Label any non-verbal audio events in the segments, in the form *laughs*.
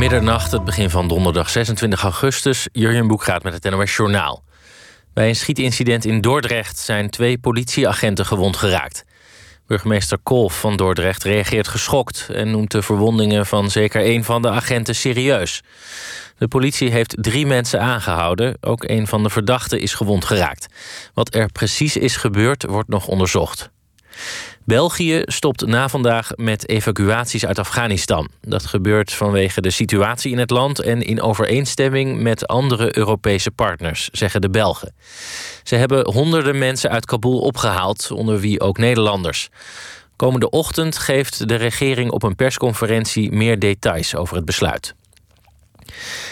Middernacht, het begin van donderdag 26 augustus. Jurjen Boek gaat met het NOS Journaal. Bij een schietincident in Dordrecht zijn twee politieagenten gewond geraakt. Burgemeester Kolf van Dordrecht reageert geschokt... en noemt de verwondingen van zeker één van de agenten serieus. De politie heeft drie mensen aangehouden. Ook een van de verdachten is gewond geraakt. Wat er precies is gebeurd, wordt nog onderzocht. België stopt na vandaag met evacuaties uit Afghanistan. Dat gebeurt vanwege de situatie in het land en in overeenstemming met andere Europese partners, zeggen de Belgen. Ze hebben honderden mensen uit Kabul opgehaald, onder wie ook Nederlanders. Komende ochtend geeft de regering op een persconferentie meer details over het besluit.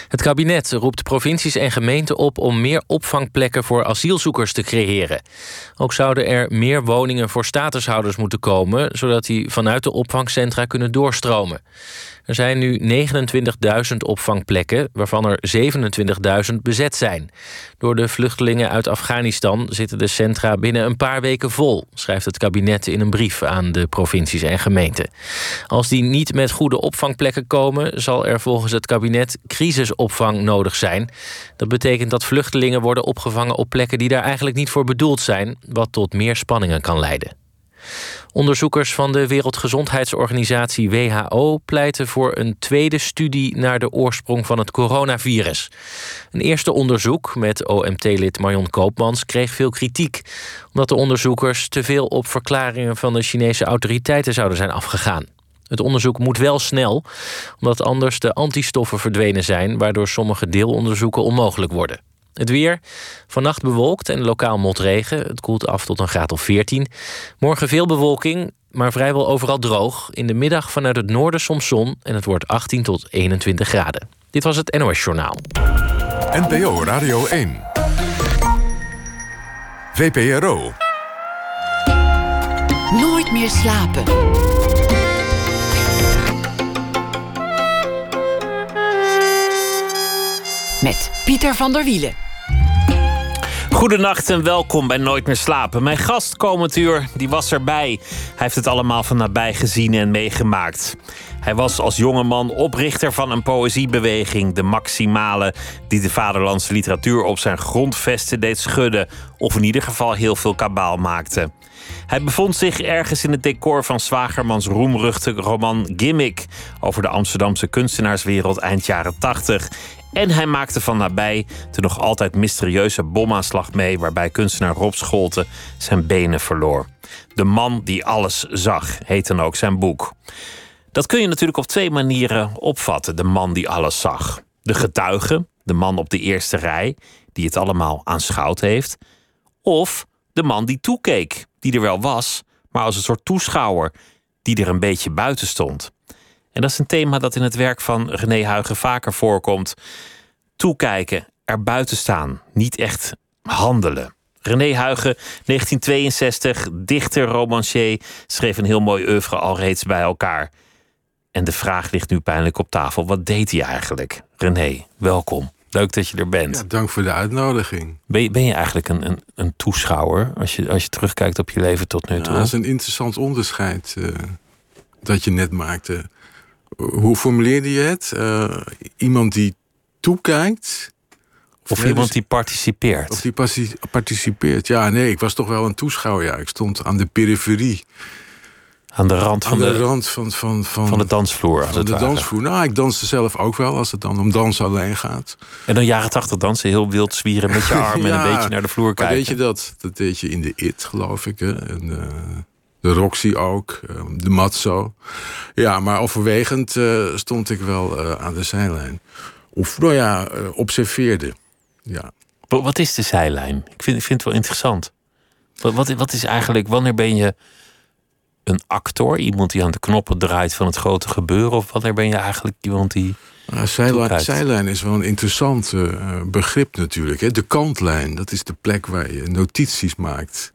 Het kabinet roept provincies en gemeenten op om meer opvangplekken voor asielzoekers te creëren. Ook zouden er meer woningen voor statushouders moeten komen, zodat die vanuit de opvangcentra kunnen doorstromen. Er zijn nu 29.000 opvangplekken, waarvan er 27.000 bezet zijn. Door de vluchtelingen uit Afghanistan zitten de centra binnen een paar weken vol, schrijft het kabinet in een brief aan de provincies en gemeenten. Als die niet met goede opvangplekken komen, zal er volgens het kabinet crisisopvang nodig zijn. Dat betekent dat vluchtelingen worden opgevangen op plekken die daar eigenlijk niet voor bedoeld zijn, wat tot meer spanningen kan leiden. Onderzoekers van de Wereldgezondheidsorganisatie WHO pleiten voor een tweede studie naar de oorsprong van het coronavirus. Een eerste onderzoek met OMT-lid Marion Koopmans kreeg veel kritiek, omdat de onderzoekers te veel op verklaringen van de Chinese autoriteiten zouden zijn afgegaan. Het onderzoek moet wel snel, omdat anders de antistoffen verdwenen zijn, waardoor sommige deelonderzoeken onmogelijk worden. Het weer. Vannacht bewolkt en lokaal motregen. Het koelt af tot een graad of 14. Morgen veel bewolking, maar vrijwel overal droog. In de middag vanuit het noorden soms zon en het wordt 18 tot 21 graden. Dit was het NOS Journaal. NPO Radio 1. VPRO. Nooit meer slapen. Met Pieter van der Wielen. Goedenacht en welkom bij Nooit meer slapen. Mijn gast komend uur, die was erbij. Hij heeft het allemaal van nabij gezien en meegemaakt. Hij was als jongeman oprichter van een poëziebeweging, de Maximale, die de vaderlandse literatuur op zijn grondvesten deed schudden, of in ieder geval heel veel kabaal maakte. Hij bevond zich ergens in het decor van Zwagermans roemruchte roman Gimmick over de Amsterdamse kunstenaarswereld eind jaren 80. En hij maakte van nabij de nog altijd mysterieuze bomaanslag mee waarbij kunstenaar Rob Scholten zijn benen verloor. De man die alles zag, heet dan ook zijn boek. Dat kun je natuurlijk op twee manieren opvatten. De man die alles zag. De getuige, de man op de eerste rij, die het allemaal aanschouwd heeft. Of de man die toekeek, die er wel was, maar als een soort toeschouwer, die er een beetje buiten stond. En dat is een thema dat in het werk van René Huigen vaker voorkomt. Toekijken, er buiten staan, niet echt handelen. René Huigen, 1962, dichter, romancier, schreef een heel mooi oeuvre al reeds bij elkaar. En de vraag ligt nu pijnlijk op tafel: wat deed hij eigenlijk? René, welkom. Leuk dat je er bent. Ja, dank voor de uitnodiging. Ben je, ben je eigenlijk een, een, een, toeschouwer als je, als je terugkijkt op je leven tot nu toe? Ja, dat is een interessant onderscheid uh, dat je net maakte. Hoe formuleerde je het? Uh, iemand die toekijkt. Of, of iemand die participeert. Of die participeert. Ja, nee, ik was toch wel een toeschouwer. Ja. Ik stond aan de periferie. Aan de rand van, aan de, de, rand van, van, van, van de dansvloer. Van de dansvloer. Nou, ik danste zelf ook wel als het dan om dansen alleen gaat. En dan jaren tachtig dansen, heel wild zwieren met je *laughs* armen ja, en een beetje naar de vloer kijken. weet je dat? Dat deed je in de IT, geloof ik. Hè? En, uh, de Roxy ook, uh, de Matzo. Ja, maar overwegend uh, stond ik wel aan de zijlijn. Of, nou ja, observeerde. Ja. Wat is de zijlijn? Ik vind, ik vind het wel interessant. Wat, wat, wat is eigenlijk, wanneer ben je een actor, iemand die aan de knoppen draait van het grote gebeuren? Of wanneer ben je eigenlijk iemand die. Nou, zijlijn, zijlijn, is wel een interessant uh, begrip natuurlijk. Hè? De kantlijn, dat is de plek waar je notities maakt.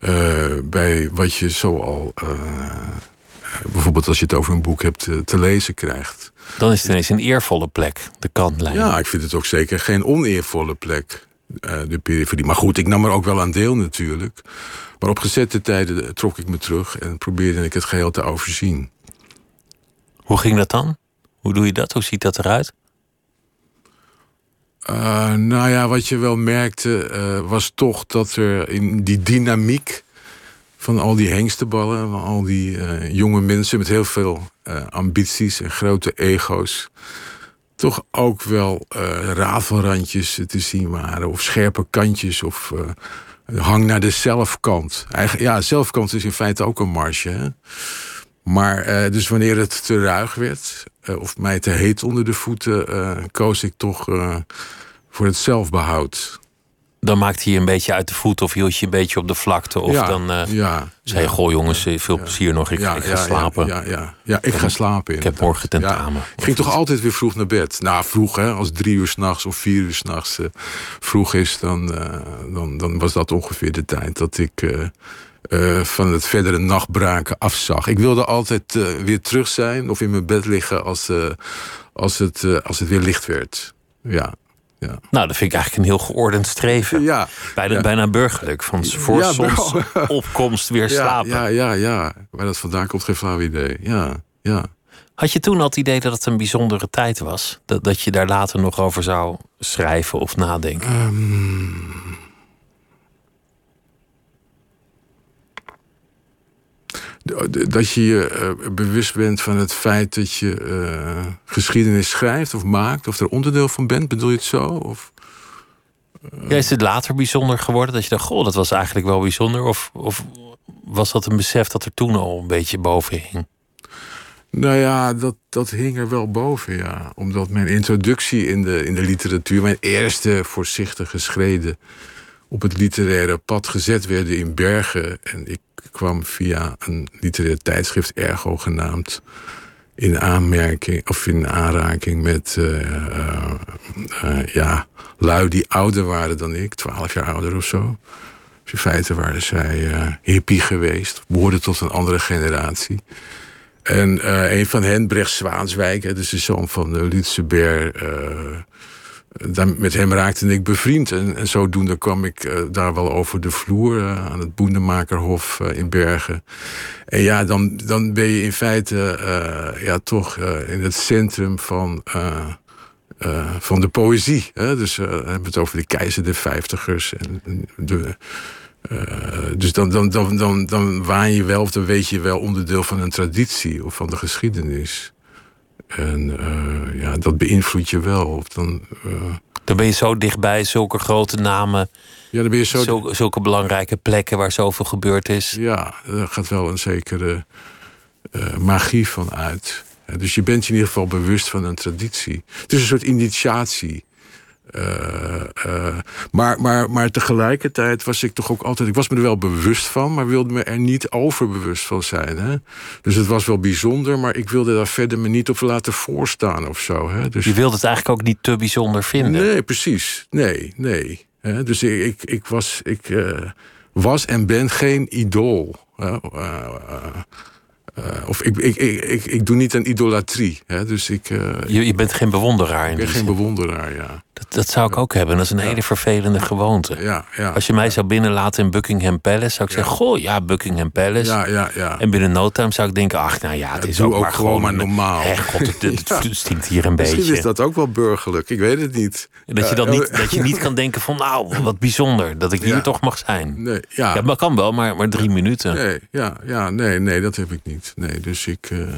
Uh, bij wat je zoal. Uh, bijvoorbeeld als je het over een boek hebt te lezen krijgt. Dan is het ineens een eervolle plek, de kantlijn. Ja, ik vind het ook zeker geen oneervolle plek, de periferie. Maar goed, ik nam er ook wel aan deel natuurlijk. Maar op gezette tijden trok ik me terug en probeerde ik het geheel te overzien. Hoe ging dat dan? Hoe doe je dat? Hoe ziet dat eruit? Uh, nou ja, wat je wel merkte uh, was toch dat er in die dynamiek van al die hengstenballen, van al die uh, jonge mensen met heel veel ambities en grote ego's, toch ook wel rafelrandjes te zien waren, of scherpe kantjes, of hang naar de zelfkant. Eigen, ja, zelfkant is in feite ook een marge. Maar dus wanneer het te ruig werd, of mij te heet onder de voeten, koos ik toch voor het zelfbehoud. Dan maakte je een beetje uit de voet of hield je een beetje op de vlakte. Of ja, dan uh, ja, zei je, goh jongens, veel plezier nog, ik, ik ga slapen. Ja, ja, ja, ik ga slapen. Ik heb morgen tentamen. Ik ging toch altijd weer vroeg naar bed. Nou, vroeg hè, als drie uur s'nachts of vier uur s'nachts uh, vroeg is... Dan, uh, dan, dan was dat ongeveer de tijd dat ik... van het verdere nachtbraken afzag. Ik wilde altijd weer terug zijn of in mijn bed liggen als, als, het, als het weer licht werd. Ja, ja. Nou, dat vind ik eigenlijk een heel geordend streven. Ja. Bijna, bijna burgerlijk. Van voor ja, zonsopkomst *laughs* weer slapen. Ja, ja, ja. Waar dat vandaan komt, geen flauw idee. Ja, ja. Had je toen al het idee dat het een bijzondere tijd was? Dat, dat je daar later nog over zou schrijven of nadenken? Um... dat je je uh, bewust bent van het feit dat je uh, geschiedenis schrijft of maakt, of er onderdeel van bent, bedoel je het zo? Of, uh... ja, is het later bijzonder geworden dat je dacht, goh, dat was eigenlijk wel bijzonder? Of, of was dat een besef dat er toen al een beetje boven hing? Nou ja, dat, dat hing er wel boven, ja. Omdat mijn introductie in de, in de literatuur, mijn eerste voorzichtige schreden op het literaire pad gezet werden in Bergen. En ik kwam via een literair tijdschrift, Ergo genaamd, in aanmerking of in aanraking met uh, uh, uh, ja, lui die ouder waren dan ik, twaalf jaar ouder of zo. Dus in feite waren zij hippie geweest, behoorden tot een andere generatie. En een van hen, Brecht Zwaanswijk, dus de zoon van Lutzeber, met hem raakte ik bevriend. En, en zodoende kwam ik uh, daar wel over de vloer uh, aan het Boendemakerhof uh, in Bergen. En ja, dan, dan ben je in feite ja, toch in het centrum van, van de poëzie. Hè? Dus we hebben het over de keizer, de vijftigers. En de, dus dan, dan, dan, dan, dan waan je wel, of dan weet je wel onderdeel van een traditie of van de geschiedenis. En uh, ja, dat beïnvloedt je wel. Of dan, uh, dan ben je zo dichtbij, zulke grote namen. Ja, dan ben je zo... Zulke, zulke belangrijke plekken waar zoveel gebeurd is. Ja, daar gaat wel een zekere uh, magie van uit. Dus je bent je in ieder geval bewust van een traditie. Het is een soort initiatie. Uh, uh, maar, maar, maar tegelijkertijd was ik toch ook altijd. Ik was me er wel bewust van, maar wilde me er niet overbewust van zijn. Hè? Dus het was wel bijzonder, maar ik wilde daar verder me niet op laten voorstaan of zo. Hè? Dus... Je wilde het eigenlijk ook niet te bijzonder vinden. Nee, precies. Nee, nee. Hè? Dus ik, ik, ik, was, ik uh, was en ben geen idool. Uh, of ik, ik, ik, ik, ik doe niet een idolatrie. Hè? Dus ik, uh, je, je bent geen bewonderaar. Ik ben geen bewonderaar, ja. Dat, dat zou ik ook hebben. Dat is een ja. hele vervelende gewoonte. Ja, ja, Als je mij zou binnenlaten in Buckingham Palace, zou ik zeggen: Goh, ja, Buckingham Palace. Ja, ja, ja. En binnen no time zou ik denken: Ach, nou ja, het is ook, ook, maar gewoon maar normaal. Hè, God, het, het, *laughs* het stinkt hier een Misschien beetje. is dat ook wel burgerlijk. Ik weet het niet. Dat je, dan niet, dat je niet kan denken: van nou, wat bijzonder dat ik hier toch mag zijn. Nee, ja. ja, maar kan wel, maar, maar drie minuten. Nee, ja, ja, nee, nee, dat heb ik niet. Nee, dus ik. Uh,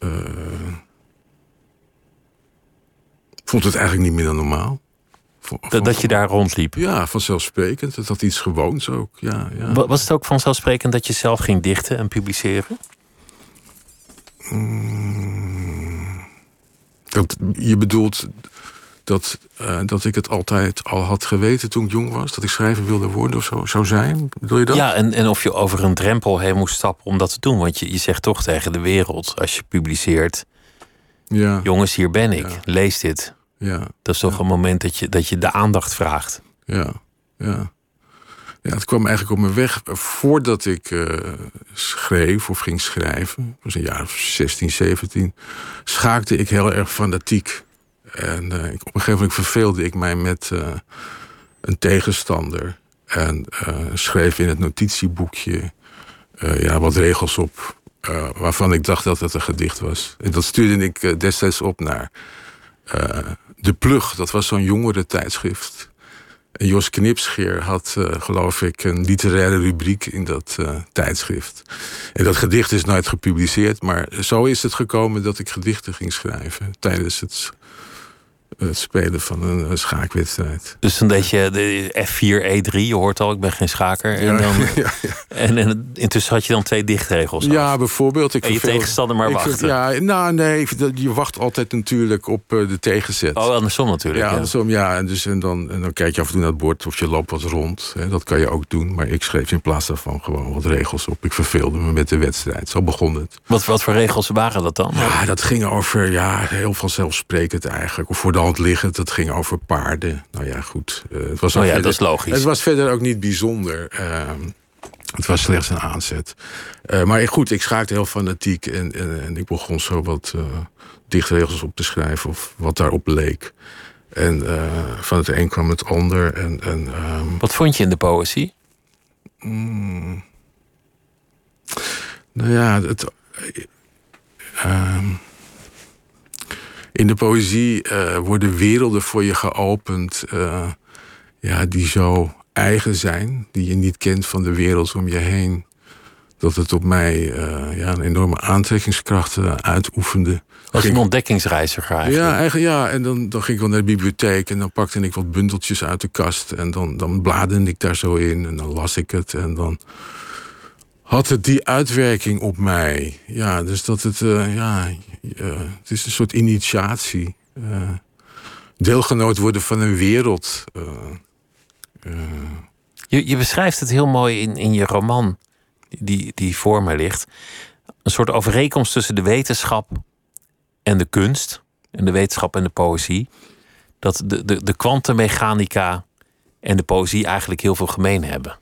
uh, vond het eigenlijk niet meer dan normaal. Van, dat, dat je daar rondliep? Ja, vanzelfsprekend. Dat had iets gewoons ook. Ja, ja. Was het ook vanzelfsprekend dat je zelf ging dichten en publiceren? Mm, dat, je bedoelt dat, uh, dat ik het altijd al had geweten toen ik jong was? Dat ik schrijver wilde worden of zo zou zijn? Bedoel je dat? Ja, en, en of je over een drempel heen moest stappen om dat te doen. Want je, je zegt toch tegen de wereld, als je publiceert... Ja. Jongens, hier ben ik. Ja. Lees dit. Ja. Dat is toch ja. een moment dat je, dat je de aandacht vraagt. Ja, ja. Ja, het kwam eigenlijk op mijn weg voordat ik uh, schreef of ging schrijven. Dat was een jaar of 16, 17. Schaakte ik heel erg fanatiek. En uh, op een gegeven moment verveelde ik mij met uh, een tegenstander. En schreef in het notitieboekje ja, wat regels op waarvan ik dacht dat het een gedicht was. En dat stuurde ik destijds op naar De Plug. Dat was zo'n jongere tijdschrift. En Jos Knipscheer had, geloof ik, een literaire rubriek in dat tijdschrift. En dat gedicht is nooit gepubliceerd, maar zo is het gekomen dat ik gedichten ging schrijven tijdens het het spelen van een, schaakwedstrijd. Dus dan deed je de F4, E3, je hoort al, ik ben geen schaker. En, dan, *laughs* ja, ja. En, en, intussen had je dan twee dichtregels. Ja, bijvoorbeeld. Ik en je tegenstander maar wachten. ja, nou nee, je wacht altijd natuurlijk op eh, de tegenzet. Oh, andersom natuurlijk. Ja, andersom, ja. En, dus, en, dan, en dan kijk je af en toe naar het bord of je loopt wat rond. Hè, dat kan je ook doen. Maar ik schreef in plaats daarvan gewoon wat regels op. Ik verveelde me met de wedstrijd. Zo begon het. Wat, wat voor regels waren dat dan? Ja, dat ging over ja, heel vanzelfsprekend eigenlijk. Of voor de hand liggend. Dat ging over paarden. Nou ja, goed. Uh, het was oh ja, verder, dat is logisch. Het was verder ook niet bijzonder. Uh, het was slechts een aanzet. Uh, maar goed, ik schaakte heel fanatiek. En, en, en ik begon zo wat uh, dichtregels op te schrijven. Of wat daarop leek. En van het een kwam het ander. En, en, um, wat vond je in de poëzie? Mm, nou ja, het... Um, in de poëzie uh, worden werelden voor je geopend. Uh, ja, die zo eigen zijn. Die je niet kent van de wereld om je heen. Dat het op mij uh, ja, een enorme aantrekkingskracht uitoefende. Als een ontdekkingsreiziger eigenlijk. Ja, eigenlijk, ja. en dan, dan ging ik wel naar de bibliotheek en dan pakte ik wat bundeltjes uit de kast. En dan, dan bladerde ik daar zo in en dan las ik het. En dan had het die uitwerking op mij. Ja, dus dat het, uh, ja, uh, het is een soort initiatie. Uh, deelgenoot worden van een wereld. Je, je beschrijft het heel mooi in, in je roman, die, die voor me ligt. Een soort overeenkomst tussen de wetenschap en de kunst. En de wetenschap en de poëzie. Dat de, de, de kwantummechanica en de poëzie eigenlijk heel veel gemeen hebben.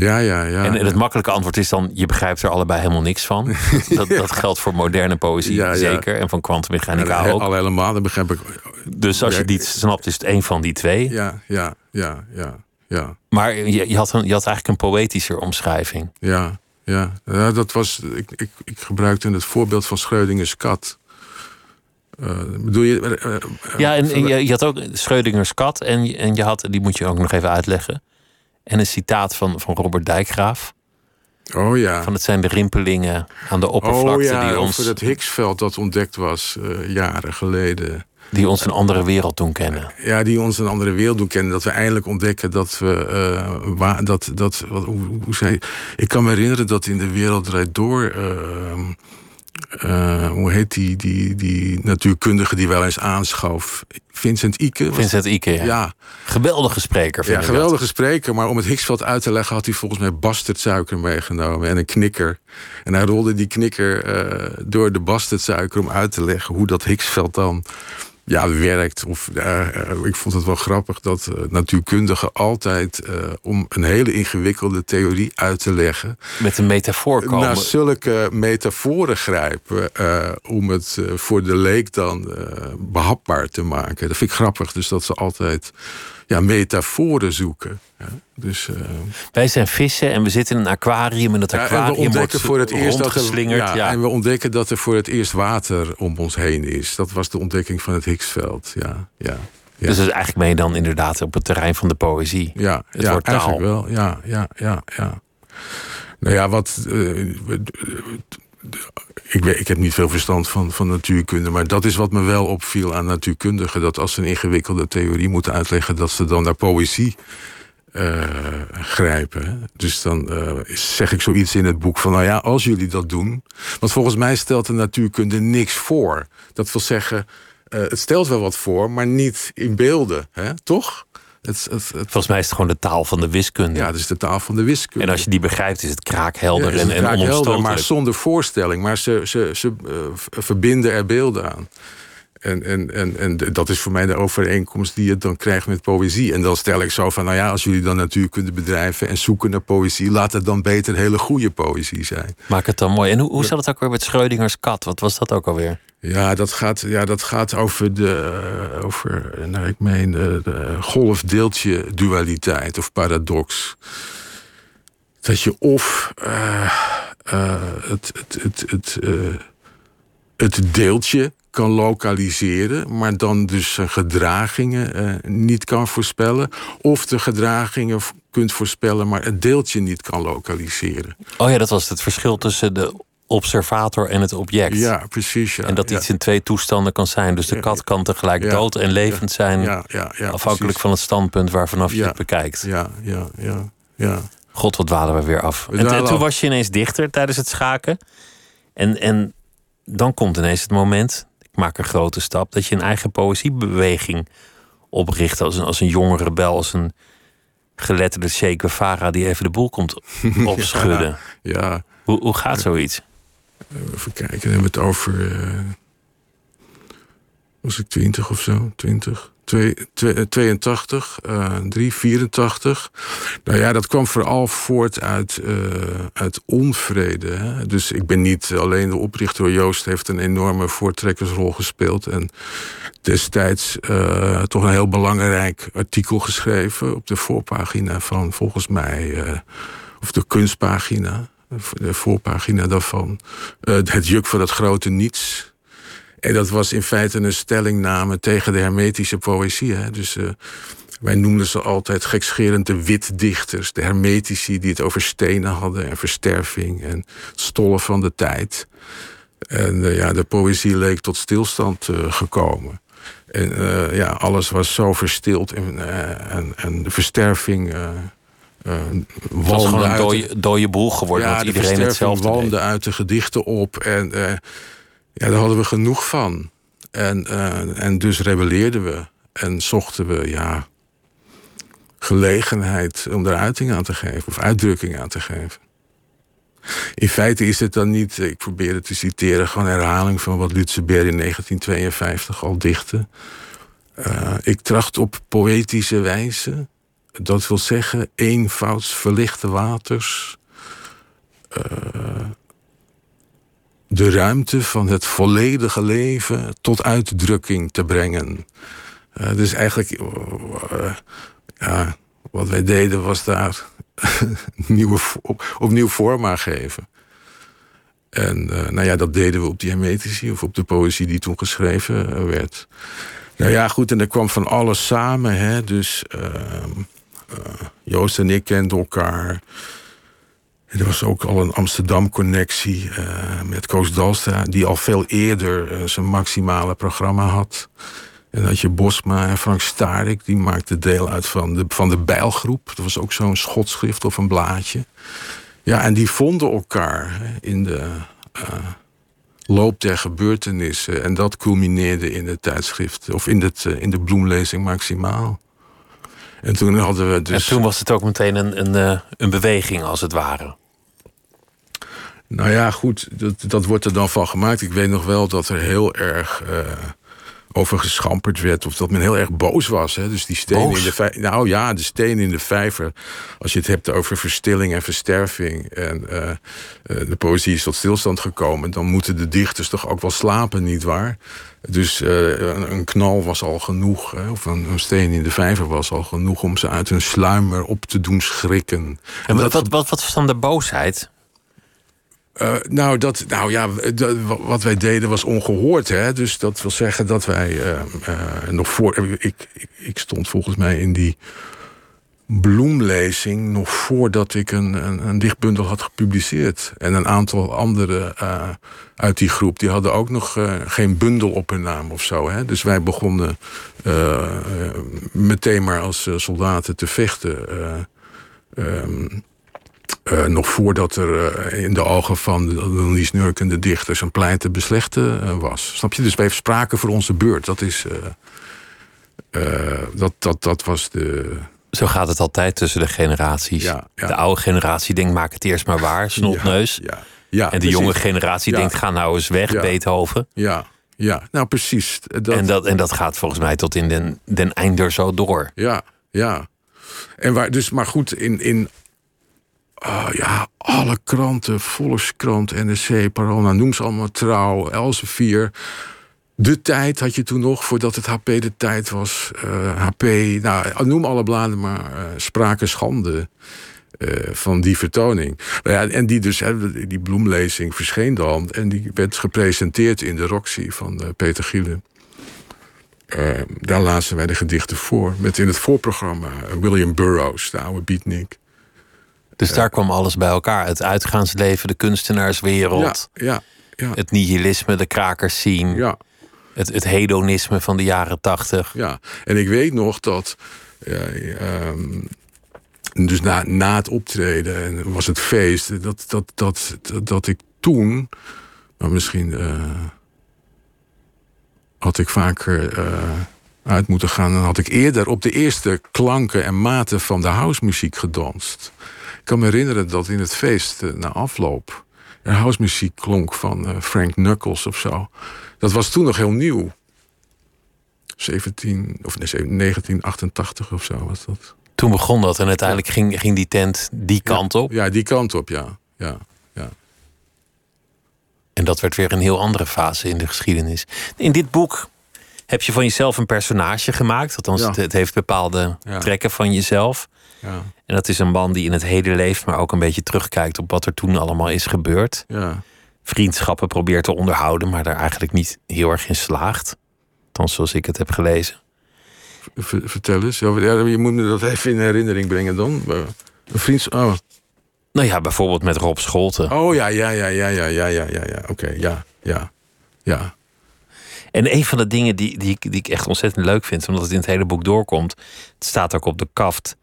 Ja, ja, ja. En, het makkelijke antwoord is dan: je begrijpt er allebei helemaal niks van. *laughs* Dat, dat geldt voor moderne poëzie ja, zeker. En van kwantummechanica ook. Al helemaal, dat begrijp ik. Dus als je niet snapt, is het een van die twee. Ja, ja, ja, ja. ja. Maar je, je, had een, je had eigenlijk een poëtischer omschrijving. Ja, ja. ja dat was, ik, ik, ik gebruikte het voorbeeld van Schreudingers kat. Uh, bedoel je? Uh, ja, en, en je, je, had ook Schreudingers kat. En, en je had, die moet je ook nog even uitleggen. En een citaat van, van Robert Dijkgraaf. Oh ja. Van het zijn de rimpelingen aan de oppervlakte oh, ja, die ons. Over het Higgsveld dat ontdekt was uh, jaren geleden. Die ons een andere wereld doen kennen. Ja, die ons een andere wereld doen kennen. Dat we eindelijk ontdekken dat we. Uh, dat, dat, wat, hoe, hoe zei, ik kan me herinneren dat in de wereld rijdt door. Uh, uh, hoe heet die, die, die natuurkundige die wel eens aanschoof? Vincent Ike. Vincent Ike, ja. ja. Geweldige spreker. Vind ja, geweldige spreker. Maar om het Higgsveld uit te leggen had hij volgens mij bastardsuiker meegenomen en een knikker. En hij rolde die knikker uh, door de bastardsuiker om uit te leggen hoe dat Higgsveld dan ja, werkt. Of, uh, ik vond het wel grappig dat uh, natuurkundigen altijd, uh, om een hele ingewikkelde theorie uit te leggen. Met een metafoor komen. Naar zulke metaforen grijpen. om het voor de leek dan behapbaar te maken. Dat vind ik grappig. Dus dat ze altijd ja, metaforen zoeken. Ja, dus, uh... Wij zijn vissen en we zitten in een aquarium. En dat aquarium ja, en we ontdekken voor het eerst dat er, ja, ja, En we ontdekken dat er voor het eerst water om ons heen is. Dat was de ontdekking van het Higgsveld. Ja, ja, ja. Dus eigenlijk ben je dan inderdaad op het terrein van de poëzie. Ja, het ja wordt eigenlijk wel. Ja, ja, ja, ja. Nou ja, wat. Uh, ik, ik heb niet veel verstand van, van natuurkunde, maar dat is wat me wel opviel aan natuurkundigen. Dat als ze een ingewikkelde theorie moeten uitleggen, dat ze dan naar poëzie uh, grijpen. Dus dan uh, zeg ik zoiets in het boek van, nou ja, als jullie dat doen. Want volgens mij stelt de natuurkunde niks voor. Dat wil zeggen, uh, het stelt wel wat voor, maar niet in beelden, hè? toch? Het, het, Volgens mij is het gewoon de taal van de wiskunde. Ja, het is de taal van de wiskunde. En als je die begrijpt, is het kraakhelder ja, het en, en Maar zonder voorstelling. Maar ze, ze, ze uh, verbinden er beelden aan. En, en, en, en dat is voor mij de overeenkomst die je dan krijgt met poëzie. En dan stel ik zo van, nou ja, als jullie dan natuurkunde bedrijven... en zoeken naar poëzie, laat het dan beter hele goede poëzie zijn. Maak het dan mooi. En hoe, hoe zat het ook weer met Schreudingers kat? Wat was dat ook alweer? Ja, dat gaat, ja, dat gaat over de, uh, over, nou, ik meen, de, de golf-deeltje dualiteit of paradox. Dat je of het, het, het, het, het deeltje kan lokaliseren, maar dan dus zijn gedragingen niet kan voorspellen. Of de gedragingen kunt voorspellen, maar het deeltje niet kan lokaliseren. Oh ja, dat was het verschil tussen de observator en het object. Ja, precies. Ja, en dat iets in twee toestanden kan zijn. Dus de kat kan tegelijk dood en levend zijn. afhankelijk van het standpunt waar vanaf je het bekijkt. Ja, ja, ja, ja. God, wat dwalen we weer af. en, toen was je ineens dichter tijdens het schaken. En, en dan komt ineens het moment, ik maak een grote stap, dat je een eigen poëziebeweging opricht als een, als een jonge rebel, als een geletterde Guevara die even de boel komt *laughs* opschudden. ja. Hoe, hoe gaat zoiets? Even kijken, dan hebben we het over. Uh, was ik 20 of zo? 20? 82, uh, 3, 84. Nou ja, dat kwam vooral voort uit, uh, uit onvrede. Dus ik ben niet alleen de oprichter. Joost heeft een enorme voortrekkersrol gespeeld. En destijds uh, toch een heel belangrijk artikel geschreven op de voorpagina van, volgens mij, of de kunstpagina de voorpagina daarvan. Uh, het juk van het grote niets. En dat was in feite een stellingname tegen de hermetische poëzie. Hè? Dus uh, wij noemden ze altijd gekscherend de witdichters. De hermetici die het over stenen hadden en versterving en stollen van de tijd. En uh, ja, de poëzie leek tot stilstand gekomen. En ja, alles was zo verstild en, en, en de versterving het was gewoon een dode, dode boel geworden. Ja, dat iedereen hetzelfde walmde uit de gedichten op. En uh, ja, daar hadden we genoeg van. En, uh, en dus rebelleerden we. En zochten we ja, gelegenheid om daar uiting aan te geven. Of uitdrukking aan te geven. In feite is het dan niet, ik probeer het te citeren, gewoon herhaling van wat Lutzeberg in 1952 al dichtte. ik tracht op poëtische wijze dat wil zeggen, eenvouds verlichte waters. Uh, de ruimte van het volledige leven tot uitdrukking te brengen. Uh, dus eigenlijk, uh, ja, wat wij deden was daar *laughs* nieuwe, op, opnieuw vorm aan geven. En nou ja, dat deden we op die hermetici of op de poëzie die toen geschreven werd. Nou ja, goed, en er kwam van alles samen. Hè, dus ehm, eh, Joost en ik kenden elkaar. er was ook al een Amsterdam-connectie uh, met Koos Dalstra... die al veel eerder uh, zijn maximale programma had. En dat je Bosma en Frank Starik, die maakten deel uit van de, van de Bijlgroep. Dat was ook zo'n schotschrift of een blaadje. Ja, en die vonden elkaar in de loop der gebeurtenissen. En dat culmineerde in het tijdschrift, of in, het, in de bloemlezing maximaal. En toen hadden we dus. En toen was het ook meteen een, een, eh, een beweging, als het ware. Nou ja, goed, dat, dat wordt er dan van gemaakt. Ik weet nog wel dat er heel erg uh, over geschamperd werd. Of dat men heel erg boos was. Hè? Dus die stenen in de vijver. Nou ja, de stenen in de vijver. Als je het hebt over verstilling en versterving. En uh, de poëzie is tot stilstand gekomen. Dan moeten de dichters toch ook wel slapen, nietwaar? Dus uh, een, knal was al genoeg, hè, of een, een, steen in de vijver was al genoeg om ze uit hun sluimer op te doen schrikken. En wat, wat, wat, was dan de boosheid? Uh, nou, dat, nou ja, dat, wat wij deden was ongehoord. Hè? Dus dat wil zeggen dat wij uh, nog voor. Ik, ik, ik, stond volgens mij in die bloemlezing nog voordat ik een, een, een dichtbundel had gepubliceerd. En een aantal anderen uh, uit die groep, die hadden ook nog uh, geen bundel op hun naam of zo. Hè? Dus wij begonnen uh, meteen maar als soldaten te vechten. Um, nog voordat er in de ogen van de Lies Nurkende dichters een pleite beslechte was. Snap je? Dus wij spraken voor onze beurt. Dat is. dat, dat, dat was de, zo gaat het altijd tussen de generaties. Ja, De oude generatie denkt, maak het eerst maar waar, *laughs* snotneus. Ja, ja, en de jonge generatie denkt, ga nou eens weg, Beethoven. Ja, ja, nou precies. Dat... En, dat, en dat gaat volgens mij tot in den, den einder zo door. Ja, ja. En waar, dus, maar goed, in, in uh, ja, alle kranten, Volkskrant, NRC, Parool, nou, noem ze allemaal Trouw, Elsevier de tijd had je toen nog, voordat het HP de tijd was. HP, eh, nou, noem alle bladen maar, uh, sprake schande. van die vertoning. Nou ja, en die, dus, die bloemlezing verscheen dan. En die werd gepresenteerd in de Roxy van Peter Gielen. daar lazen wij de gedichten voor. Met in het voorprogramma William Burroughs, de oude beatnik. Dus daar kwam alles bij elkaar. Het uitgaansleven, de kunstenaarswereld. Ja, ja, ja. Het nihilisme, de krakers zien. Ja. Het, hedonisme van de jaren tachtig. Ja, en ik weet nog dat... Ehm, dus na, na het optreden en was het feest... dat, dat, dat, dat, ik toen... Nou, misschien uh, had ik vaker uh, uit moeten gaan... dan had ik eerder op de eerste klanken en maten van de housemuziek gedanst. Ik kan me herinneren dat in het feest uh, na afloop... housemuziek klonk van Frank Knuckles of zo. Dat was toen nog heel nieuw. 17, of nee, 1988 of zo was dat. Toen begon dat en uiteindelijk ging, ging die tent die kant op? Ja, die kant op, ja. ja, ja. En dat werd weer een heel andere fase in de geschiedenis. In dit boek heb je van jezelf een personage gemaakt. Althans, het, het, heeft bepaalde trekken van jezelf. Ja. En dat is een man die in het heden leeft, maar ook een beetje terugkijkt op wat er toen allemaal is gebeurd. Ja. Vriendschappen probeert te onderhouden, maar daar eigenlijk niet heel erg in slaagt. Dan zoals ik het heb gelezen. Vertel eens. Ja, je moet me dat even in herinnering brengen dan. Een vriendschap. Ah. Nou ja, bijvoorbeeld met Rob Scholten. Oh ja, ja, ja, ja, ja, ja, ja, ja. Oké, ja, ja, ja. En een van de dingen die, die, die ik echt ontzettend leuk vind, omdat het in het hele boek doorkomt, het staat ook op de kaft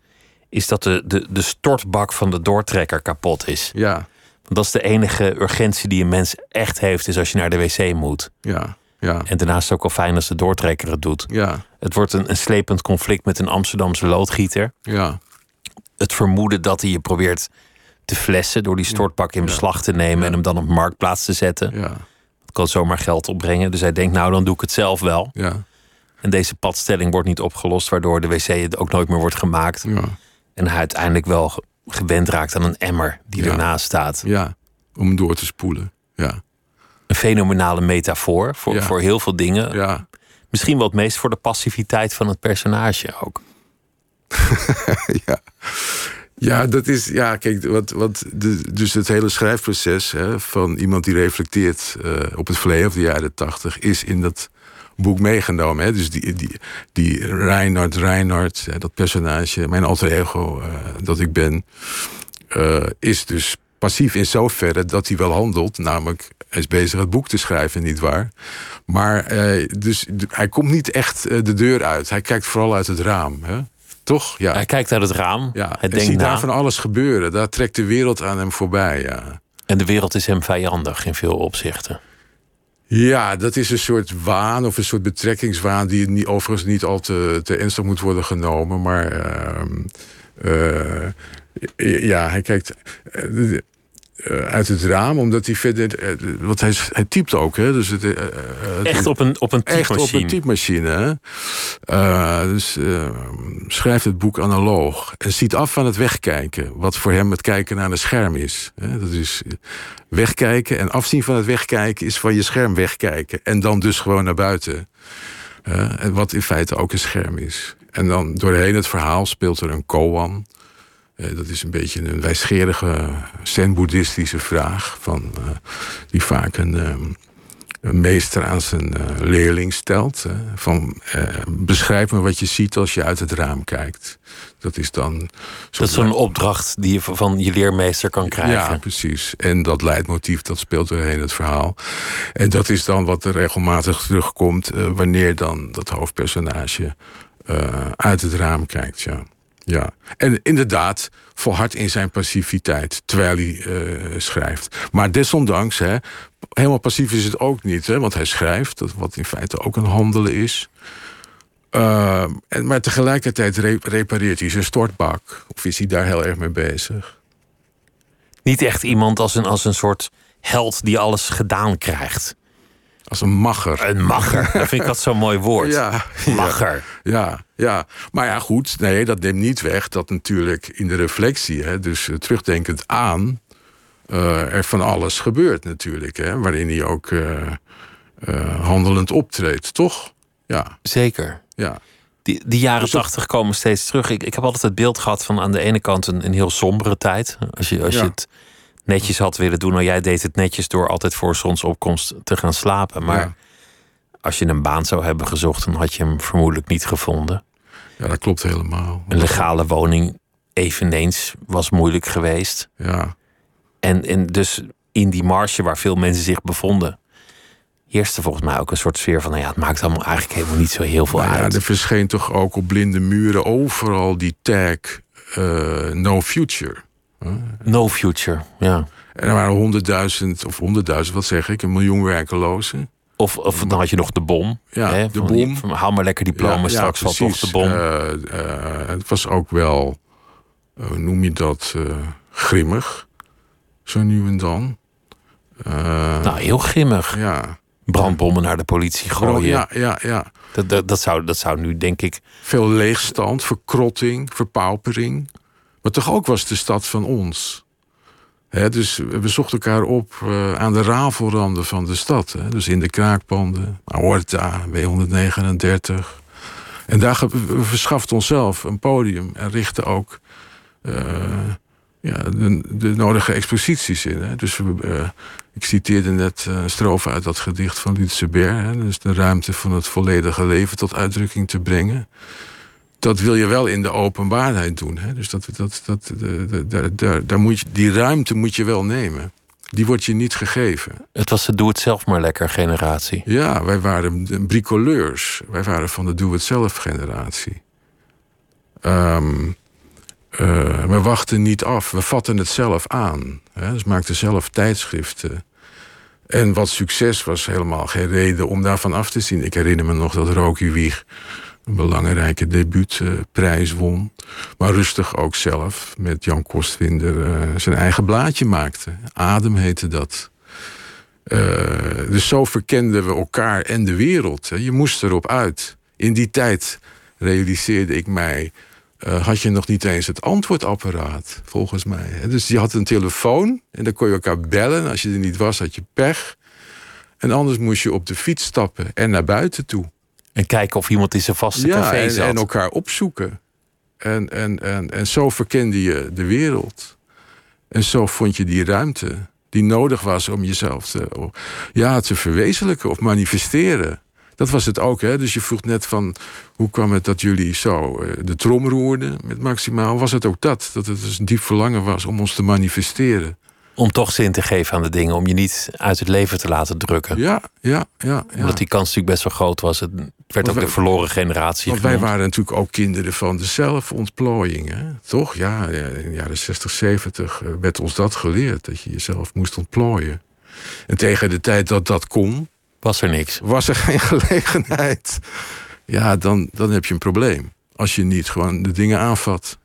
is dat de, de, de stortbak van de doortrekker kapot is. Ja. Dat is de enige urgentie die een mens echt heeft, is als je naar de wc moet. Ja, ja. En daarnaast is het ook al fijn als de doortrekker het doet. Ja. Het wordt een, een slepend conflict met een Amsterdamse loodgieter. Ja. Het vermoeden dat hij je probeert te flessen door die stortbak in beslag te nemen en hem dan op marktplaats te zetten. Ja. Dat kan zomaar geld opbrengen. Dus hij denkt, nou dan doe ik het zelf wel. Ja. En deze padstelling wordt niet opgelost, waardoor de wc ook nooit meer wordt gemaakt. Ja. En hij uiteindelijk wel gewend raakt aan een emmer die ernaast staat. Ja, om door te spoelen. Ja. Een fenomenale metafoor voor, voor heel veel dingen. Ja. Misschien wel het meest voor de passiviteit van het personage ook. *laughs* ja. Ja, dat is. Ja, kijk, wat, wat de, dus het hele schrijfproces hè, van iemand die reflecteert uh, op het verleden of de jaren tachtig, is in dat boek meegenomen. Hè? Dus die, die, die Reinhard, Reinhard, dat personage, mijn alter ego uh, dat ik ben, uh, is dus passief in zoverre dat hij wel handelt. Namelijk, hij is bezig het boek te schrijven, niet waar? Maar uh, dus, hij komt niet echt de deur uit. Hij kijkt vooral uit het raam. Hè? Toch? Ja. Hij kijkt uit het raam. Ja. Hij denkt ziet daar van alles gebeuren. Daar trekt de wereld aan hem voorbij. Ja. En de wereld is hem vijandig in veel opzichten. Ja, dat is een soort waan of een soort betrekkingswaan... die niet, overigens niet al te, te ernstig moet worden genomen. Maar uh, uh, ja, hij kijkt uh, uit het raam, omdat hij verder... want hij, hij typt ook, hè. Dus het, echt op een, op een typemachine. Echt op een typemachine, hè. dus schrijft het boek analoog. En ziet af van het wegkijken. Wat voor hem het kijken naar een scherm is. Hè. Dat is wegkijken en afzien van het wegkijken is van je scherm wegkijken. En dan dus gewoon naar buiten. Uh, en wat in feite ook een scherm is. En dan doorheen het verhaal speelt er een koan. Uh, dat is een beetje een wijsgerige zen-boeddhistische vraag. Van, uh, die vaak een, um, een, meester aan zijn leerling stelt. van beschrijf me wat je ziet als je uit het raam kijkt. Dat is dan. Dat is zo'n opdracht die je van je leermeester kan krijgen. Ja, precies. En dat leidmotief, dat speelt doorheen het verhaal. En dat is dan wat er regelmatig terugkomt wanneer dan dat hoofdpersonage uit het raam kijkt. Ja. Ja. En inderdaad, volhard in zijn passiviteit terwijl hij uh, schrijft. Maar desondanks, hè, helemaal passief is het ook niet, hè, want hij schrijft, wat in feite ook een handelen is. Uh, en, maar tegelijkertijd re repareert hij zijn stortbak. Of is hij daar heel erg mee bezig? Niet echt iemand als een, als een soort held die alles gedaan krijgt. Als een macher. Een macher. Dat vind ik dat zo'n mooi woord. Ja, macher. Ja, ja. Maar ja, goed. Nee, dat neemt niet weg dat natuurlijk in de reflectie, hè, dus uh, terugdenkend aan, uh, er van alles gebeurt natuurlijk. Hè, waarin hij ook handelend optreedt, toch? Ja. Zeker. Ja. Die, die jaren dus tachtig komen steeds terug. Ik, ik heb altijd het beeld gehad van aan de ene kant een, een heel sombere tijd. Als je, als je het netjes had willen doen. Nou, jij deed het netjes door altijd voor zonsopkomst te gaan slapen. Maar als je een baan zou hebben gezocht, dan had je hem vermoedelijk niet gevonden. Ja, dat klopt helemaal. Een legale woning eveneens was moeilijk geweest. Ja. En, en dus in die marge waar veel mensen zich bevonden, heerste volgens mij ook een soort sfeer van, nou ja, het maakt allemaal eigenlijk helemaal niet zo heel veel nou uit. Ja, er verscheen toch ook op blinde muren overal die tag uh, no future. No future, ja. En er waren honderdduizend, of honderdduizend, wat zeg ik, een miljoen werkelozen. Of, of dan had je nog de bom. Ja, hè, de bom. Van, haal maar lekker diploma, ja, straks ja, toch de bom. Uh, uh, het was ook wel, hoe noem je dat, grimmig. Zo nu en dan. nou, heel grimmig. Ja. Brandbommen naar de politie gooien. Ja, ja, ja. Dat, dat, dat, zou, dat zou nu, denk ik... Veel leegstand, verkrotting, verpaupering. Maar toch ook was de stad van ons. dus we zochten elkaar op uh, aan de rafelranden van de stad. Dus in de kraakpanden, Aorta, W139. En daar we onszelf een podium en richtten ook uh, ja, de, nodige exposities in. Hè. Dus uh, ik citeerde net een strofe uit dat gedicht van Lutze Ber. Dus de ruimte van het volledige leven tot uitdrukking te brengen dat wil je wel in de openbaarheid doen. Hè? Dus dat, dat, dat, daar, daar, daar moet je, die ruimte moet je wel nemen. Die wordt je niet gegeven. Het was de doe-het-zelf maar lekker generatie. Ja, wij waren bricoleurs. Wij waren van de doe-het-zelf generatie. Um, uh, we wachten niet af, we vatten het zelf aan. Hè? Dus maakten zelf tijdschriften. En wat succes was helemaal geen reden om daarvan af te zien. Ik herinner me nog dat Roky Wieg een belangrijke debuutprijs won. Maar rustig ook zelf met Jan Kostwinder uh, zijn eigen blaadje maakte. Adem heette dat. Uh, dus zo verkenden we elkaar en de wereld. Hè. Je moest erop uit. In die tijd realiseerde ik mij... Uh, had je nog niet eens het antwoordapparaat, volgens mij. Dus je had een telefoon en dan kon je elkaar bellen. Als je er niet was, had je pech. En anders moest je op de fiets stappen en naar buiten toe. En kijken of iemand in zijn vaste ja, café en, zat. en elkaar opzoeken. En, en, en, en zo verkende je de wereld. En zo vond je die ruimte die nodig was om jezelf te, ja, te verwezenlijken of manifesteren. Dat was het ook, hè? Dus je vroeg net van hoe kwam het dat jullie zo eh, de trom roerden met maximaal? Was het ook dat? Dat het dus een diep verlangen was om ons te manifesteren om toch zin te geven aan de dingen. Om je niet uit het leven te laten drukken. Ja, ja, ja. ja. Omdat die kans natuurlijk best wel groot was. Het werd ook de verloren generatie Want wij waren natuurlijk ook kinderen van de zelfontplooiing. Hè? Toch? Ja, in de jaren 60, 70 eh, werd ons dat geleerd. Dat je jezelf moest ontplooien. En tegen de tijd dat dat kon... Was er niks. Was er *laughs* geen gelegenheid. Ja, dan, dan heb je een probleem. Als je niet gewoon de dingen aanvat.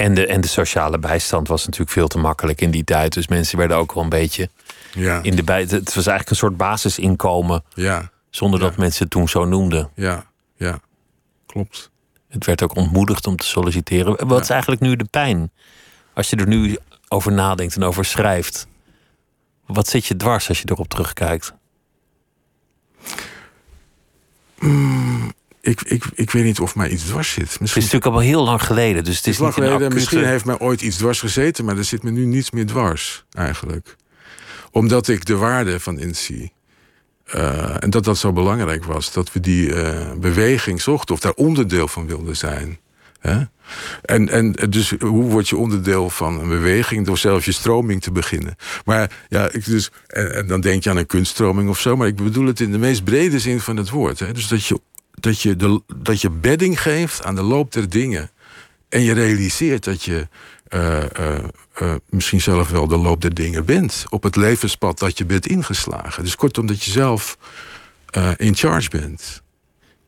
En de, en de sociale bijstand was natuurlijk veel te makkelijk in die tijd. Dus mensen werden ook wel een beetje ja. in de bij. Het was eigenlijk een soort basisinkomen. Ja. Zonder dat mensen het toen zo noemden. Ja, ja. Klopt. Het werd ook ontmoedigd om te solliciteren. Wat is eigenlijk nu de pijn? Als je er nu over nadenkt en over schrijft. Wat zit je dwars als je erop terugkijkt? Mm, ik, ik, ik weet niet of mij iets dwars zit. Misschien... Het is natuurlijk al heel lang geleden. Dus het is, lang geleden. Misschien heeft mij ooit iets dwars gezeten, maar er zit me nu niets meer dwars, eigenlijk. Omdat ik de waarde van inzie. Uh, en dat dat zo belangrijk was. Dat we die uh, beweging zochten, of daar onderdeel van wilden zijn. Hè? En, en dus hoe word je onderdeel van een beweging? Door zelf je stroming te beginnen. Maar ja, ik dus, en, en, dan denk je aan een kunststroming of zo. Maar ik bedoel het in de meest brede zin van het woord. Hè? Dus dat je dat je, de, dat je bedding geeft aan de loop der dingen. En je realiseert dat je uh, uh, uh, misschien zelf wel de loop der dingen bent. Op het levenspad dat je bent ingeslagen. Dus kortom, dat je zelf in charge bent.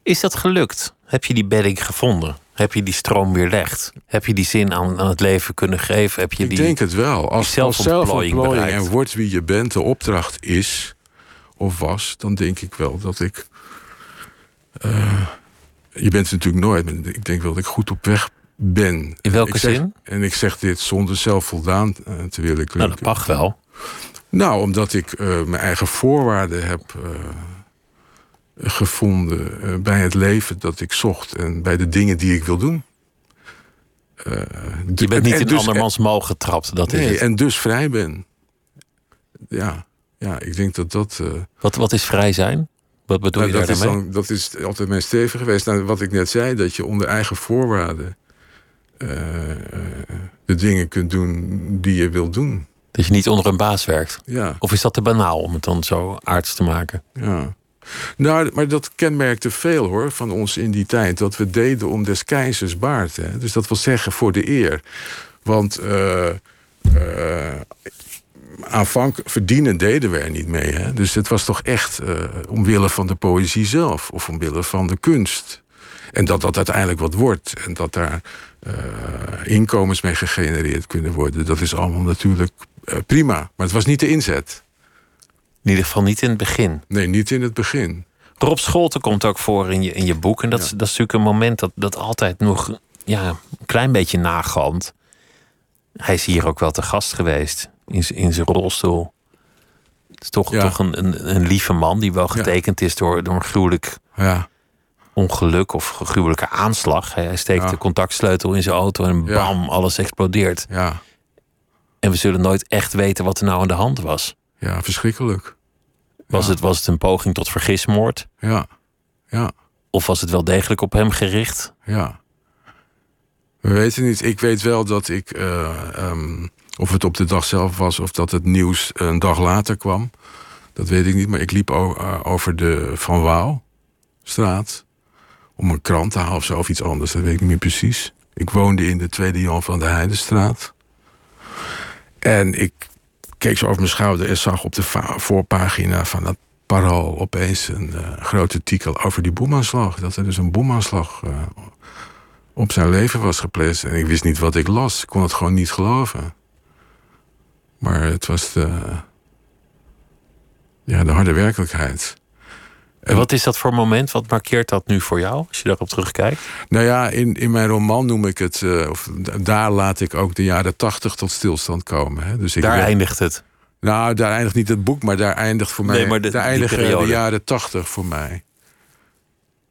Is dat gelukt? Heb je die bedding gevonden? Heb je die stroom weerlegd? Heb je die zin aan, aan het leven kunnen geven? Heb je Ik die, denk het wel. Als, als zelfontplooiing en wordt wie je bent de opdracht is of was, dan denk ik wel dat ik uh, je bent natuurlijk nooit, ik denk wel dat ik goed op weg ben. In welke zeg, zin? En ik zeg dit zonder zelf voldaan uh, te willen klinken. Nou, dat mag wel. Nou, omdat ik uh, mijn eigen voorwaarden heb gevonden eh, bij het leven dat ik zocht en bij de dingen die ik wil doen. Je bent niet in dus, andermans mogen getrapt. Dat nee, is het. en dus vrij ben. Ja, ja ik denk dat dat. Wat, wat is vrij zijn? Wat bedoel nou, je dat daarmee? Is dan, dat is altijd mijn streven geweest. Nou, wat ik net zei, dat je onder eigen voorwaarden uh, de dingen kunt doen die je wilt doen. Dat je niet onder een baas werkt? Ja. Of is dat te banaal om het dan zo aards te maken? Ja. Nou, maar dat kenmerkte veel hoor van ons in die tijd. Dat we deden om des keizers baard. Hè? Dus dat wil zeggen voor de eer. Want uh, uh, aanvankelijk verdienen deden we er niet mee. Hè? Dus het was toch echt uh, omwille van de poëzie zelf. Of omwille van de kunst. En dat dat uiteindelijk wat wordt. En dat daar inkomens mee gegenereerd kunnen worden. Dat is allemaal natuurlijk prima. Maar het was niet de inzet. In ieder geval niet in het begin. Nee, niet in het begin. Rob Scholten komt ook voor in je, in je boek. En dat, ja. dat is natuurlijk een moment dat, dat altijd nog ja, een klein beetje nagalmt. Hij is hier ook wel te gast geweest. In, in zijn rolstoel. Het is toch, Ja. toch een, een, een lieve man die wel getekend is door, door een gruwelijk Ja, ongeluk of gruwelijke aanslag. Hij, steekt de contactsleutel in zijn auto en bam, alles explodeert. ja, En we zullen nooit echt weten wat er nou aan de hand was. ja, verschrikkelijk. Was, het, was het een poging tot vergismoord? Ja, ja, Of was het wel degelijk op hem gericht? ja. We weten niet. Ik weet wel dat ik, eh, ehm, of het op de dag zelf was of dat het nieuws een dag later kwam. Dat weet ik niet. Maar ik liep eh, over de Van Waalstraat om een krant te halen of zo, of iets anders. Dat weet ik niet meer precies. Ik woonde in de Tweede Jan van de Heidenstraat. En ik keek zo over mijn schouder en zag op de voorpagina van dat parool opeens een eh, groot artikel over die bomaanslag. Dat er dus een bomaanslag eh, op zijn leven was gepleegd. En ik wist niet wat ik las. Ik kon het gewoon niet geloven. Maar het was de, ja, de harde werkelijkheid. En wat is dat voor moment? Wat markeert dat nu voor jou, als je daarop terugkijkt? Nou ja, in, in mijn roman noem ik het... eh, of daar laat ik ook de jaren tachtig tot stilstand komen. Hè. Dus ik Daar eindigt het. Nou, daar eindigt niet het boek, maar daar eindigt voor mij. Nee, de- daar eindigen de jaren tachtig voor mij.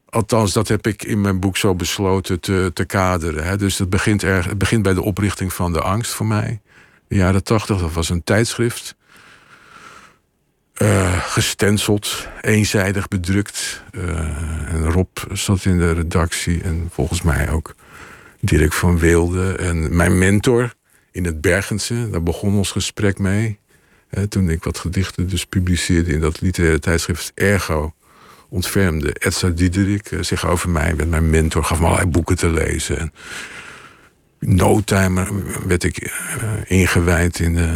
Althans, dat heb ik in mijn boek zo besloten te, te kaderen. Hè. Dus het begint, erg, het begint bij de oprichting van de angst voor mij. De jaren tachtig, dat was een tijdschrift. Eh, gestenceld, eenzijdig bedrukt. Eh, en Rob zat in de redactie en volgens mij ook Dirk van Weelde. En mijn mentor in het Bergense, daar begon ons gesprek mee. Toen ik wat gedichten dus publiceerde in dat literaire tijdschrift Ergo, ontfermde Edsa Diederik eh, zich over mij, werd mijn mentor, gaf me allerlei boeken te lezen. En no time werd ik eh, ingewijd in de,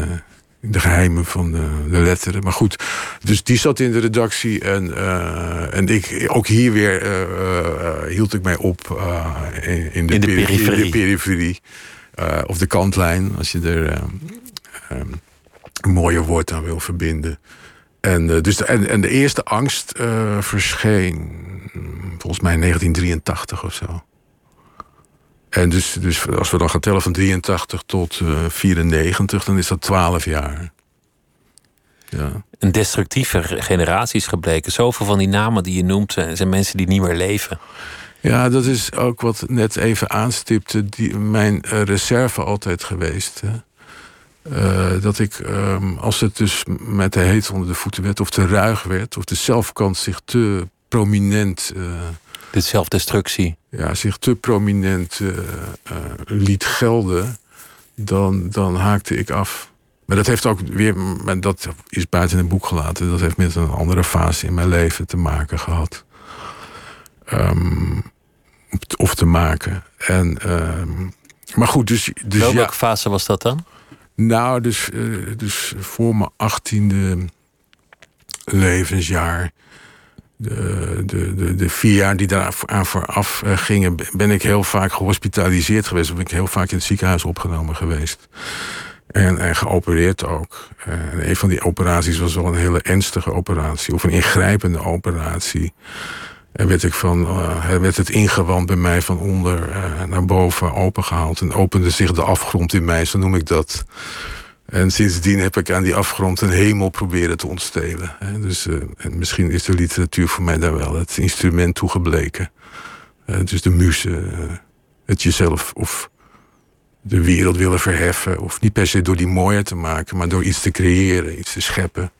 in de geheimen van de, de letteren. Maar goed, dus die zat in de redactie en, eh, en ik, ook hier weer eh, hield ik mij op in, in de, In de peri- periferie. in periferie. Of de kantlijn, als je er een mooier woord aan wil verbinden. En, dus de, en, en de eerste angst verscheen mm, volgens mij in 1983 of zo. En dus, dus als we dan gaan tellen van 83 tot eh 94, dan is dat 12 jaar. Ja. Een destructieve ge- generatie is gebleken. Zoveel van die namen die je noemt zijn, zijn mensen die niet meer leven. ja, dat is ook wat net even aanstipte, die, mijn eh, reserve altijd geweest. Hè. Eh, dat ik, ehm, als het dus met de heet onder de voeten werd, of te ruig werd, of de zelfkant zich te prominent eh, Dit zelfdestructie. ja, zich te prominent eh, eh, liet gelden, dan, dan haakte ik af. Maar dat heeft ook weer, maar dat is buiten het boek gelaten. Dat heeft met een andere fase in mijn leven te maken gehad. Ehm, of te maken. En, ehm, maar goed, dus, dus Welke ja. fase was dat dan? Nou, dus, dus voor mijn achttiende levensjaar. De, de, de, vier jaar die daar aan vooraf eh, gingen, ben ik heel vaak gehospitaliseerd geweest. Ben ik heel vaak in het ziekenhuis opgenomen geweest. En, en geopereerd ook. En een van die operaties was wel een hele ernstige operatie. Of een ingrijpende operatie. En werd, ik van, eh, werd het ingewand bij mij van onder eh, naar boven opengehaald. En opende zich de afgrond in mij, zo noem ik dat. En sindsdien heb ik aan die afgrond een hemel proberen te ontstelen. Dus, en misschien is de literatuur voor mij daar wel het instrument toe gebleken. Uh, dus de muze, het jezelf of de wereld willen verheffen. Of niet per se door die mooier te maken, maar door iets te creëren, iets te scheppen.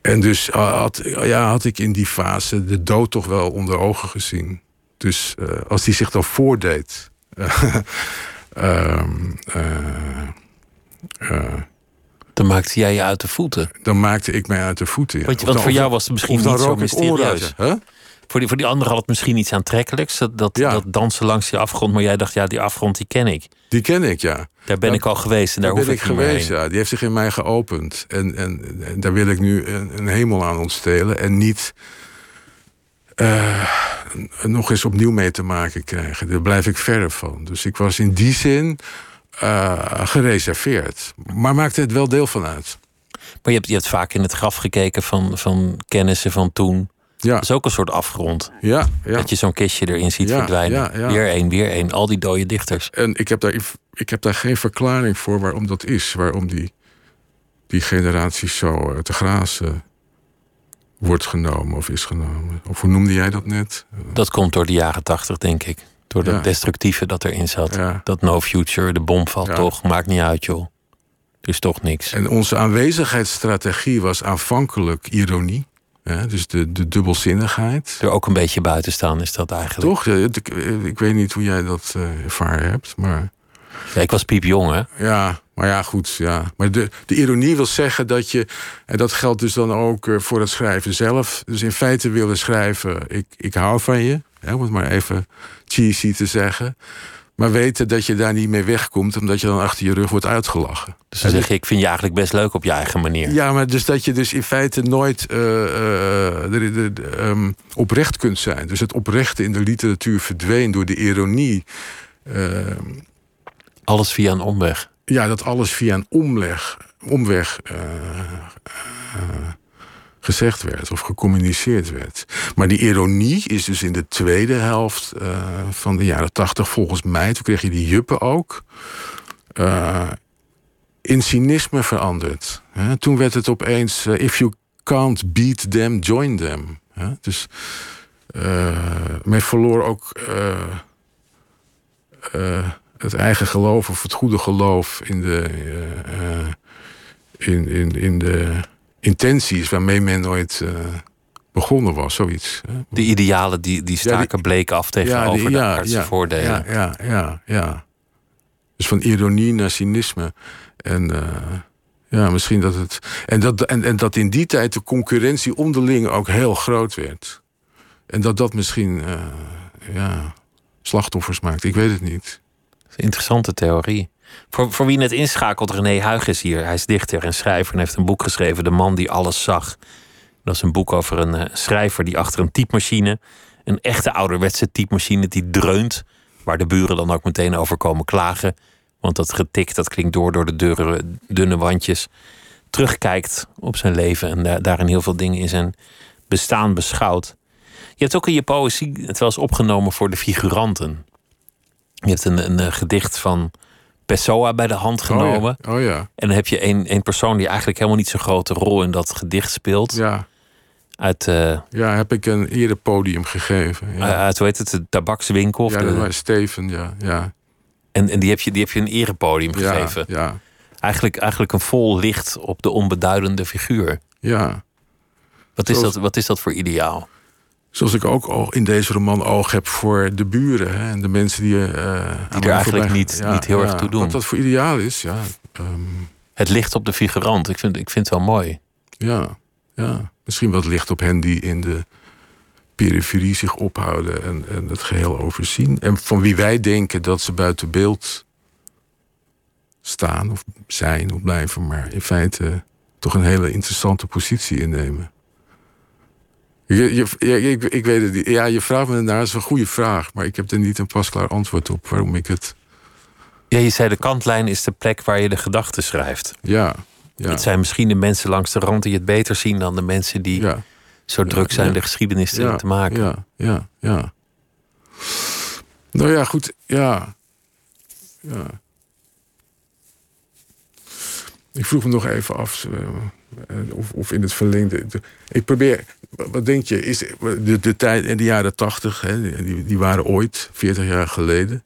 En dus had, ja, had ik in die fase de dood toch wel onder ogen gezien. Dus als die zich dan voordeed. *laughs* uh, dan maakte jij je uit de voeten. Dan maakte ik mij uit de voeten. Ja. Want, want voor jou was het misschien niet zo mysterieus. Voor die, voor die anderen had het misschien iets aantrekkelijks. Dat, dat, ja. dat dansen langs die afgrond. Maar jij dacht, ja, die afgrond die ken ik. Die ken ik, ja. Daar ben dat, ik al geweest en daar, daar hoef ben ik, ik geweest, ja. Die heeft zich in mij geopend. En, en, en daar wil ik nu een, een, hemel aan ontstelen. En niet uh, nog eens opnieuw mee te maken krijgen. Daar blijf ik verder van. Dus ik was in die zin uh, gereserveerd. Maar maakte het wel deel van uit. Maar je hebt, je hebt vaak in het graf gekeken van, van kennissen van toen. Ja. Dat is ook een soort afgrond. Ja, ja. Dat je zo'n kistje erin ziet Ja, verdwijnen. ja, ja. Weer één, weer één. Al die dode dichters. En ik heb, daar, ik heb daar geen verklaring voor waarom dat is. Waarom die, die generatie zo uh, te grazen wordt genomen of is genomen. Of hoe noemde jij dat net? Dat komt door de jaren tachtig, denk ik. Door Ja. dat destructieve dat erin zat. Ja. Dat no future, de bom valt Ja. toch. Maakt niet uit, joh. Dus toch niks. En onze aanwezigheidsstrategie was aanvankelijk ironie. Hè? Dus de, de dubbelzinnigheid. Er ook een beetje buiten staan is dat eigenlijk. Toch? Ik, ik weet niet hoe jij dat eh, ervaren hebt, maar... Ja, ik was piepjong, hè? Ja, maar ja, goed. Ja. Maar de, de ironie wil zeggen dat je, en dat geldt dus dan ook eh, voor het schrijven zelf. Dus in feite willen schrijven, ik, ik hou van je, hè, om het maar even cheesy te zeggen. Maar weten dat je daar niet mee wegkomt, omdat je dan achter je rug wordt uitgelachen. Dus dan zeg je, ik vind je eigenlijk best leuk op je eigen manier. Ja, maar dus dat je dus in feite nooit eh, eh, de- de- de, ehm, oprecht kunt zijn. Dus het oprechte in de literatuur verdween door de ironie. Ehm, Alles via een omweg. ja, dat alles via een omleg, omweg eh, eh, gezegd werd of gecommuniceerd werd. Maar die ironie is dus in de tweede helft eh, van de jaren tachtig volgens mij, toen kreeg je die juppen ook, eh, in cynisme veranderd. Hè? Toen werd het opeens, eh, if you can't beat them, join them. Hè? Dus men verloor ook het eigen geloof of het goede geloof in de, in, in, in de intenties waarmee men nooit eh, begonnen was, zoiets. hè. De idealen die, die staken bleken af tegenover die- de aardse voordelen. Ja, ja, ja, ja. Dus van ironie naar cynisme. En eh, ja, misschien dat het. En dat, en, en dat in die tijd de concurrentie onderling ook heel groot werd. En dat dat misschien eh, ja, slachtoffers maakt. Ik weet het niet. Dat is een interessante theorie. Voor, voor wie net inschakelt, René Huygens is hier. Hij is dichter en schrijver en heeft een boek geschreven, De man die alles zag. Dat is een boek over een eh, schrijver die achter een typemachine, een echte ouderwetse typemachine die dreunt, waar de buren dan ook meteen over komen klagen. Want dat getik, dat klinkt door door de dunne wandjes. Terugkijkt op zijn leven en daar, daarin heel veel dingen in zijn bestaan beschouwt. Je hebt ook in je poëzie het wel eens opgenomen voor de figuranten. Je hebt een, een, eh, gedicht van Pessoa bij de hand genomen. Oh ja. Oh ja. En dan heb je een, een persoon die eigenlijk helemaal niet zo'n grote rol in dat gedicht speelt. Ja. Uit, eh, ja, heb ik een erepodium gegeven. Ja, uit, hoe heet het, de tabakswinkel. Ja de- dat was Steven, ja. ja. en en die, heb je, die heb je een erepodium gegeven. ja, Eigenlijk, eigenlijk een vol licht op de onbeduidende figuur. ja. Wat is, dat, wat is dat voor ideaal? Zoals ik ook al in deze roman oog heb voor de buren hè, en de mensen die, aan mij eigenlijk voorbij- niet- niet heel erg toe doen. Wat dat voor ideaal is, ja. ehm, Het licht op de figurant. Ik vind, ik vind het wel mooi. ja, ja. Misschien wat licht op hen die in de periferie zich ophouden en, en het geheel overzien. En van wie wij denken dat ze buiten beeld staan of zijn of blijven, maar in feite toch een hele interessante positie innemen. Je, je, ik, ik weet het niet. Ja, je vraagt me daarnaar, dat is een goede vraag. Maar ik heb er niet een pasklaar antwoord op waarom ik het... Ja, je zei de kantlijn is de plek waar je de gedachten schrijft. Ja, ja, Het zijn misschien de mensen langs de rand die het beter zien dan de mensen die ja, zo druk zijn ja. de geschiedenis te, ja, te maken. Ja, ja, ja. Nou ja, goed, ja. ja. Ik vroeg me nog even af of, of in het verlengde. Ik probeer, wat denk je, is de, de tijd in de jaren tachtig, die, die waren ooit, 40 jaar geleden.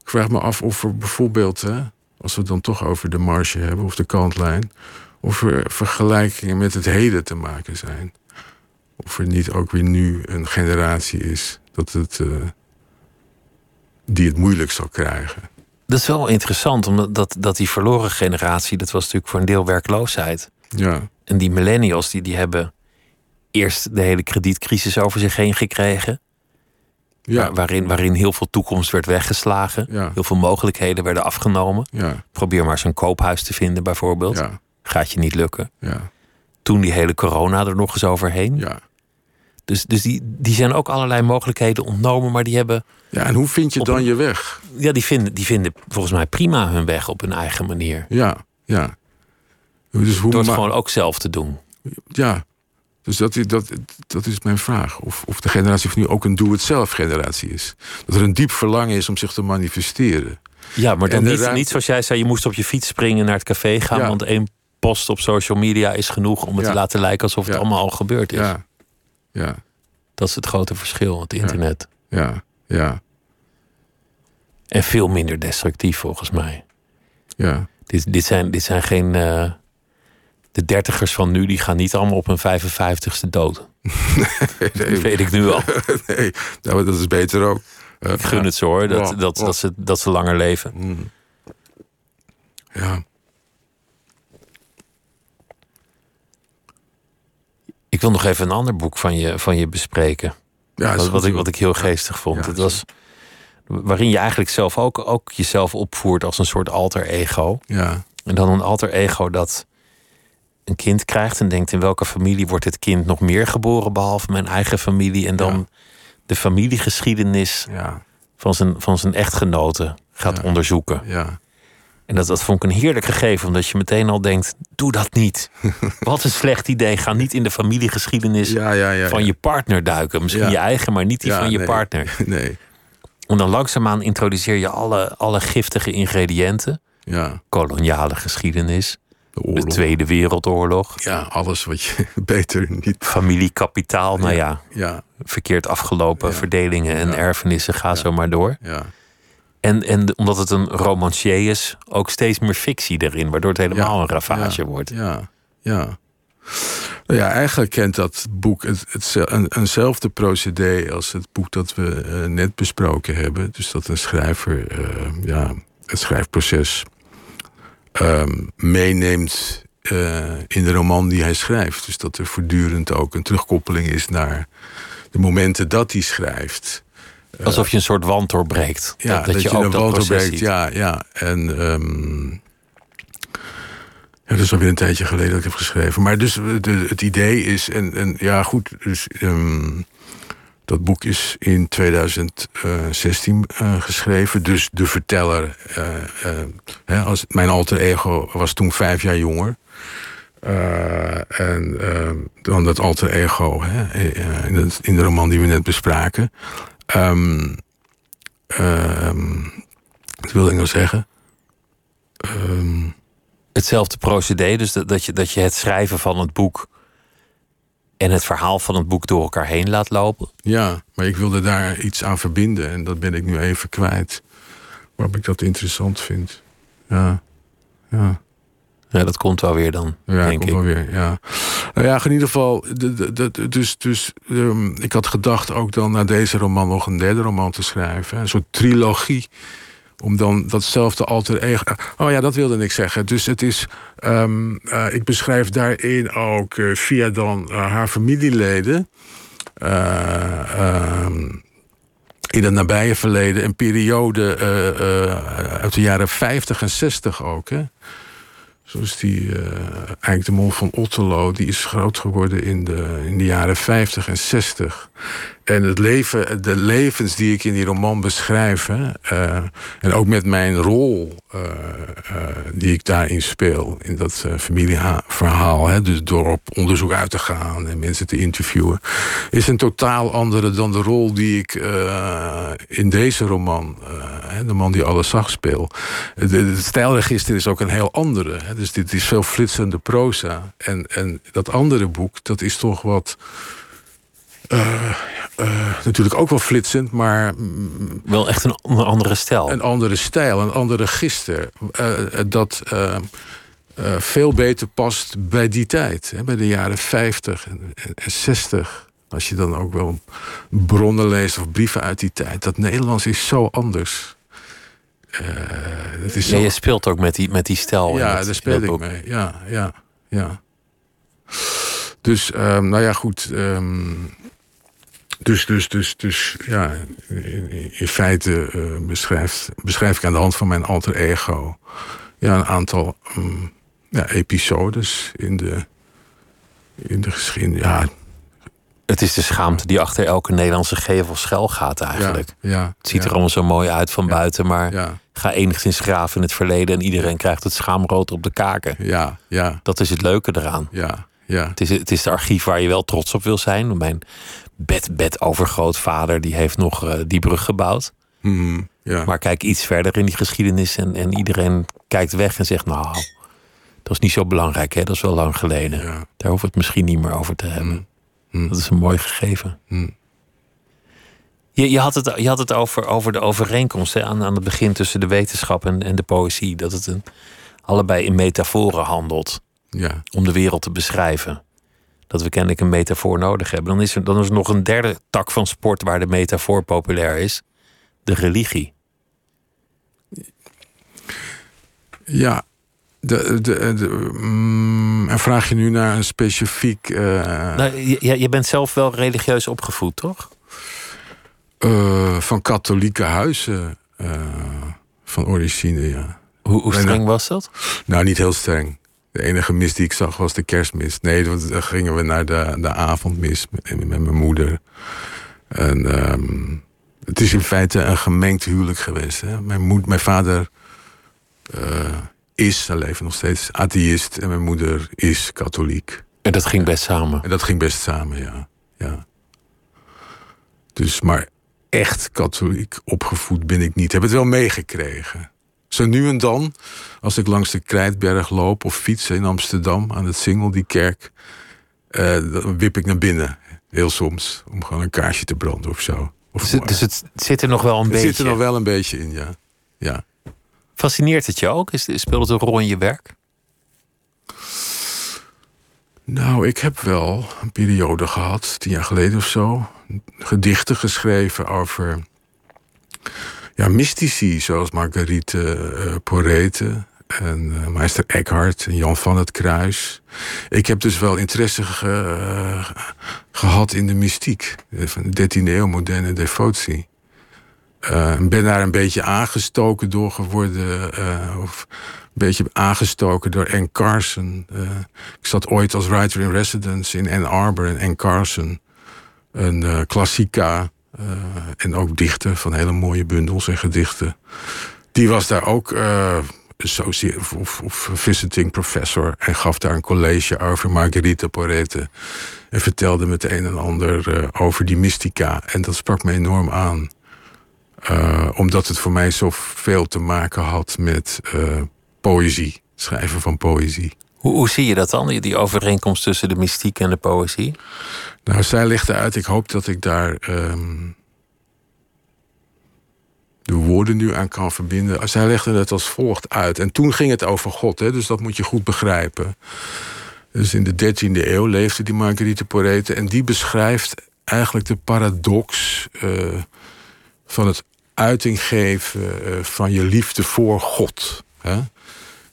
Ik vraag me af of er bijvoorbeeld, hè, als we het dan toch over de marge hebben of de kantlijn, of er vergelijkingen met het heden te maken zijn. Of er niet ook weer nu een generatie is dat het, uh, die het moeilijk zal krijgen. Dat is wel interessant, omdat dat, dat die verloren generatie, dat was natuurlijk voor een deel werkloosheid. Ja. En die millennials, die, die hebben eerst de hele kredietcrisis over zich heen gekregen. Ja. waarin, waarin heel veel toekomst werd weggeslagen. Ja. Heel veel mogelijkheden werden afgenomen. Ja. Probeer maar een koophuis te vinden, bijvoorbeeld. Ja. Gaat je niet lukken. Ja. Toen die hele corona er nog eens overheen. Dus, dus die, die zijn ook allerlei mogelijkheden ontnomen, maar die hebben. Ja, en hoe vind je dan je weg? Ja, die vinden, die vinden volgens mij prima hun weg op hun eigen manier. Ja, ja. Dus hoe Door het gewoon ook zelf te doen. Ja, dus dat is, dat, dat is mijn vraag. Of, of de generatie van nu ook een doe-het-zelf generatie is. Dat er een diep verlangen is om zich te manifesteren. Ja, maar dan niet, niet zoals jij zei, je moest op je fiets springen naar het café gaan. Want één post op social media is genoeg om het te laten lijken alsof het allemaal al gebeurd is. Ja. Ja. Dat is het grote verschil, het internet. Ja, ja. En veel minder destructief volgens mij. Ja. Dit, dit, zijn, dit zijn geen. Uh, de dertigers van nu, die gaan niet allemaal op hun 55ste dood. *laughs* Nee, dat weet ik nu al. *laughs* Nee, nou, dat is beter ook. Ik gun het zo hoor, dat, dat, dat, dat, ze, dat ze langer leven. Mm. Ja. Ik wil nog even een ander boek van je, van je bespreken. Ja, wat, wat, ik, wat ik heel geestig vond. Ja, het was waarin je eigenlijk zelf ook, ook jezelf opvoert als een soort alter ego. Ja. En dan een alter ego dat een kind krijgt en denkt in welke familie wordt dit kind nog meer geboren behalve mijn eigen familie. En dan de familiegeschiedenis ja. van, zijn, van zijn echtgenoten gaat onderzoeken. Ja. En dat, dat vond ik een heerlijk gegeven, omdat je meteen al denkt: doe dat niet. *laughs* Wat een slecht idee. Ga niet in de familiegeschiedenis van je partner duiken. Misschien je eigen, maar niet die van je partner. *laughs* Nee. En dan langzaamaan introduceer je alle, alle giftige ingrediënten. Ja. Koloniale geschiedenis. De, de, Tweede Wereldoorlog. Ja, alles wat je *laughs* beter niet. Familiekapitaal, nou ja. ja. Verkeerd afgelopen verdelingen en erfenissen, ga zo maar door. Ja. En, en omdat het een romancier is, ook steeds meer fictie erin, waardoor het helemaal een ravage wordt. Ja, ja. Nou ja, eigenlijk kent dat boek het, het, een, eenzelfde procedé als het boek dat we uh, net besproken hebben. Dus dat een schrijver uh, ja, het schrijfproces um, meeneemt uh, in de roman die hij schrijft. Dus dat er voortdurend ook een terugkoppeling is naar de momenten dat hij schrijft. Alsof je een soort wand doorbreekt. Ja, dat, dat je, je, ook een dat wand doorbreekt. Ja, ja. En um, ja, dat is alweer een tijdje geleden dat ik heb geschreven. Maar dus de, het idee is, en, en ja goed, dus, um, dat boek is in 2016 uh, geschreven. Dus de verteller, uh, uh, hè, als, mijn alter ego was toen vijf jaar jonger. en dan dat alter ego hè, in, in de roman die we net bespraken. Um, um, wat wilde ik nou zeggen? Um, Hetzelfde procedé, dus dat, dat, je, dat je het schrijven van het boek en het verhaal van het boek door elkaar heen laat lopen. Ja, maar ik wilde daar iets aan verbinden en dat ben ik nu even kwijt. Waarom ik dat interessant vind. Ja, ja. Ja, dat komt wel weer dan. Ja, denk komt ik. wel weer. Ja, nou ja, in ieder geval. Dus dus um, ik had gedacht ook dan na deze roman nog een derde roman te schrijven. Een soort trilogie. Om dan datzelfde alter ego. Oh ja, dat wilde ik zeggen. Dus het is. Um, uh, ik beschrijf daarin ook uh, via dan uh, haar familieleden. Um, in het nabije verleden een periode uit de jaren 50 en 60 ook. Hè? Zoals die uh, eigenlijk de mol van Otterlo, die is groot geworden in de, in de jaren 50 en 60. En het leven, de levens die ik in die roman beschrijf, hè, uh, en ook met mijn rol uh, die ik daarin speel, in dat familieverhaal, hè, dus door op onderzoek uit te gaan en mensen te interviewen, is een totaal andere dan de rol die ik in deze roman, de man die alles zag, speel. Het stijlregister is ook een heel andere. Hè Dus dit is veel flitsende proza. En, en dat andere boek, dat is toch wat... Uh, uh, natuurlijk ook wel flitsend, maar... Wel echt een andere stijl. Een andere stijl, een andere gister. Uh, dat veel beter past bij die tijd. Hè, bij de jaren 50 en, en 60. Als je dan ook wel bronnen leest of brieven uit die tijd. Dat Nederlands is zo anders. Uh, is ja, je speelt ook met die, met die stijl. Ja, daar speel ik mee. Ja, ja, ja. Dus, um, nou ja, goed. Um, dus, dus, dus, dus, ja, in, in feite uh, beschrijft, beschrijf ik aan de hand van mijn alter ego... ja, een aantal um, ja, episodes in de, in de geschiedenis. Ja, het is de schaamte die achter elke Nederlandse gevel schuil gaat eigenlijk. Ja, het ziet er allemaal zo mooi uit van buiten, maar ga enigszins graven in het verleden en iedereen krijgt het schaamrood op de kaken. Ja, ja. Dat is het leuke eraan. Ja, ja. Het is het is de archief waar je wel trots op wil zijn. Mijn bed bed overgrootvader die heeft nog uh, die brug gebouwd. Mm, ja. Maar kijk iets verder in die geschiedenis en, en iedereen kijkt weg en zegt nou, dat is niet zo belangrijk, hè? dat is wel lang geleden. Daar hoeven we het misschien niet meer over te hebben. Mm. Dat is een mooi gegeven. Hm. Je, je, had het, je had het over, over de overeenkomst hè, aan, aan het begin tussen de wetenschap en, en de poëzie. Dat het een, allebei in metaforen handelt. Ja. Om de wereld te beschrijven. Dat we kennelijk een metafoor nodig hebben. Dan is er, dan is er nog een derde tak van sport waar de metafoor populair is: de religie. Ja, de, de, de, mm, en vraag je nu naar een specifiek. Uh... Nou, je, je bent zelf wel religieus opgevoed, toch? Uh, van katholieke huizen uh, van origine, ja. Hoe, hoe streng was dat? Nou, niet heel streng. De enige mis die ik zag was de kerstmis. Nee, dan gingen we naar de, de avondmis met, met mijn moeder. En um, het is in feite een gemengd huwelijk geweest. Hè? Mijn, moed, mijn vader is, hij leeft nog steeds, atheïst. En mijn moeder is katholiek. En dat ging best samen? En dat ging best samen, ja. ja. Dus, maar echt katholiek opgevoed ben ik niet. Heb het wel meegekregen. Zo nu en dan, als ik langs de Krijtberg loop of fiets in Amsterdam aan het Singel, die kerk, uh, dan wip ik naar binnen. Heel soms, om gewoon een kaarsje te branden of zo. Of dus, het, dus het zit er nog wel een het beetje? Het zit er nog wel een beetje in, ja. ja. Fascineert het je ook? Speelt het een rol in je werk? Nou, ik heb wel een periode gehad, tien jaar geleden of zo, gedichten geschreven over ja, mystici, zoals Marguerite uh, Porete en uh, meester Eckhart en Jan van het Kruis. Ik heb dus wel interesse ge, uh, gehad in de mystiek van de 13e eeuw, moderne devotie. Uh, ben daar een beetje aangestoken door geworden. Uh, of een beetje aangestoken door Anne Carson. Uh, ik zat ooit als writer in residence in Ann Arbor en Anne Carson. Een klassica. en ook dichten van hele mooie bundels en gedichten. Die was daar ook associate of, of, visiting professor. En gaf daar een college over Margherita Porete. En vertelde met een en ander over die mystica. En dat sprak me enorm aan. Uh, omdat het voor mij zoveel te maken had met uh, poëzie. Schrijven van poëzie. Hoe, hoe, zie je dat dan, die overeenkomst tussen de mystiek en de poëzie? Nou, zij legde uit, ik hoop dat ik daar um, de woorden nu aan kan verbinden. Zij legde het als volgt uit. En toen ging het over God, hè, dus dat moet je goed begrijpen. Dus in de 13e eeuw leefde die Marguerite Porete. En die beschrijft eigenlijk de paradox uh, van het uiting geven eh, van je liefde voor God. Hè?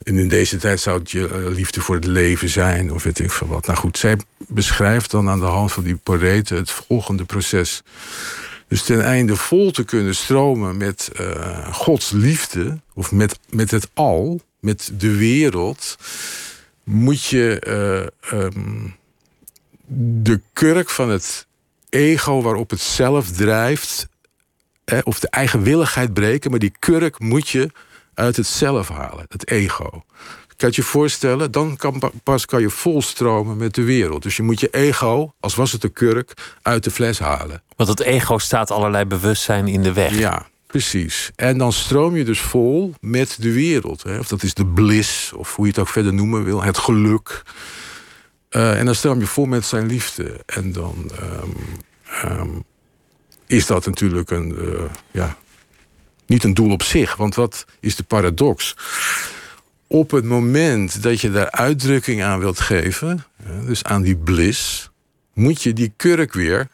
En in deze tijd zou het je eh, liefde voor het leven zijn, of weet ik veel wat. Nou goed, zij beschrijft dan aan de hand van die porreten het volgende proces. Dus ten einde vol te kunnen stromen met uh, Gods liefde, of met, met het al, met de wereld, moet je um, de kurk van het ego waarop het zelf drijft of de eigenwilligheid breken, maar die kurk moet je uit het zelf halen, het ego. Kan je je voorstellen, dan kan, pas kan je volstromen met de wereld. Dus je moet je ego, als was het een kurk, uit de fles halen. Want het ego staat allerlei bewustzijn in de weg. Ja, Precies. En dan stroom je dus vol met de wereld. Hè? Of dat is de bliss, of hoe je het ook verder noemen wil, het geluk. Uh, en dan stroom je vol met zijn liefde. En dan um, um, is dat natuurlijk een, uh, ja, niet een doel op zich. Want wat is de paradox? Op het moment dat je daar uitdrukking aan wilt geven, dus aan die bliss, moet je die kurk weer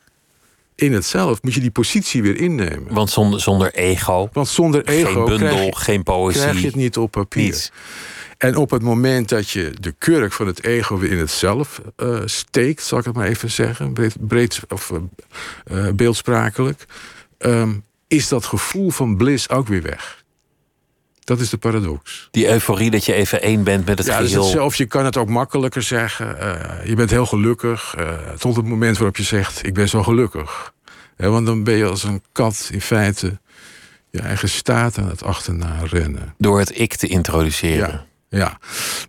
in het zelf, moet je die positie weer innemen. Want zonder, zonder ego. Want zonder ego. Geen bundel, krijg je, geen poëzie. Krijg je het niet op papier. Niets. En op het moment dat je de kurk van het ego weer in het zelf uh, steekt, zal ik het maar even zeggen, breed, breed of uh, beeldsprakelijk, um, is dat gevoel van bliss ook weer weg. Dat is de paradox. Die euforie dat je even één bent met het ja, geheel. Dus zelf, je kan het ook makkelijker zeggen. Uh, je bent heel gelukkig. Tot het moment waarop je zegt, ik ben zo gelukkig. He, want dan ben je als een kat in feite je eigen staat aan het achterna rennen. Door het ik te introduceren. Ja. Ja,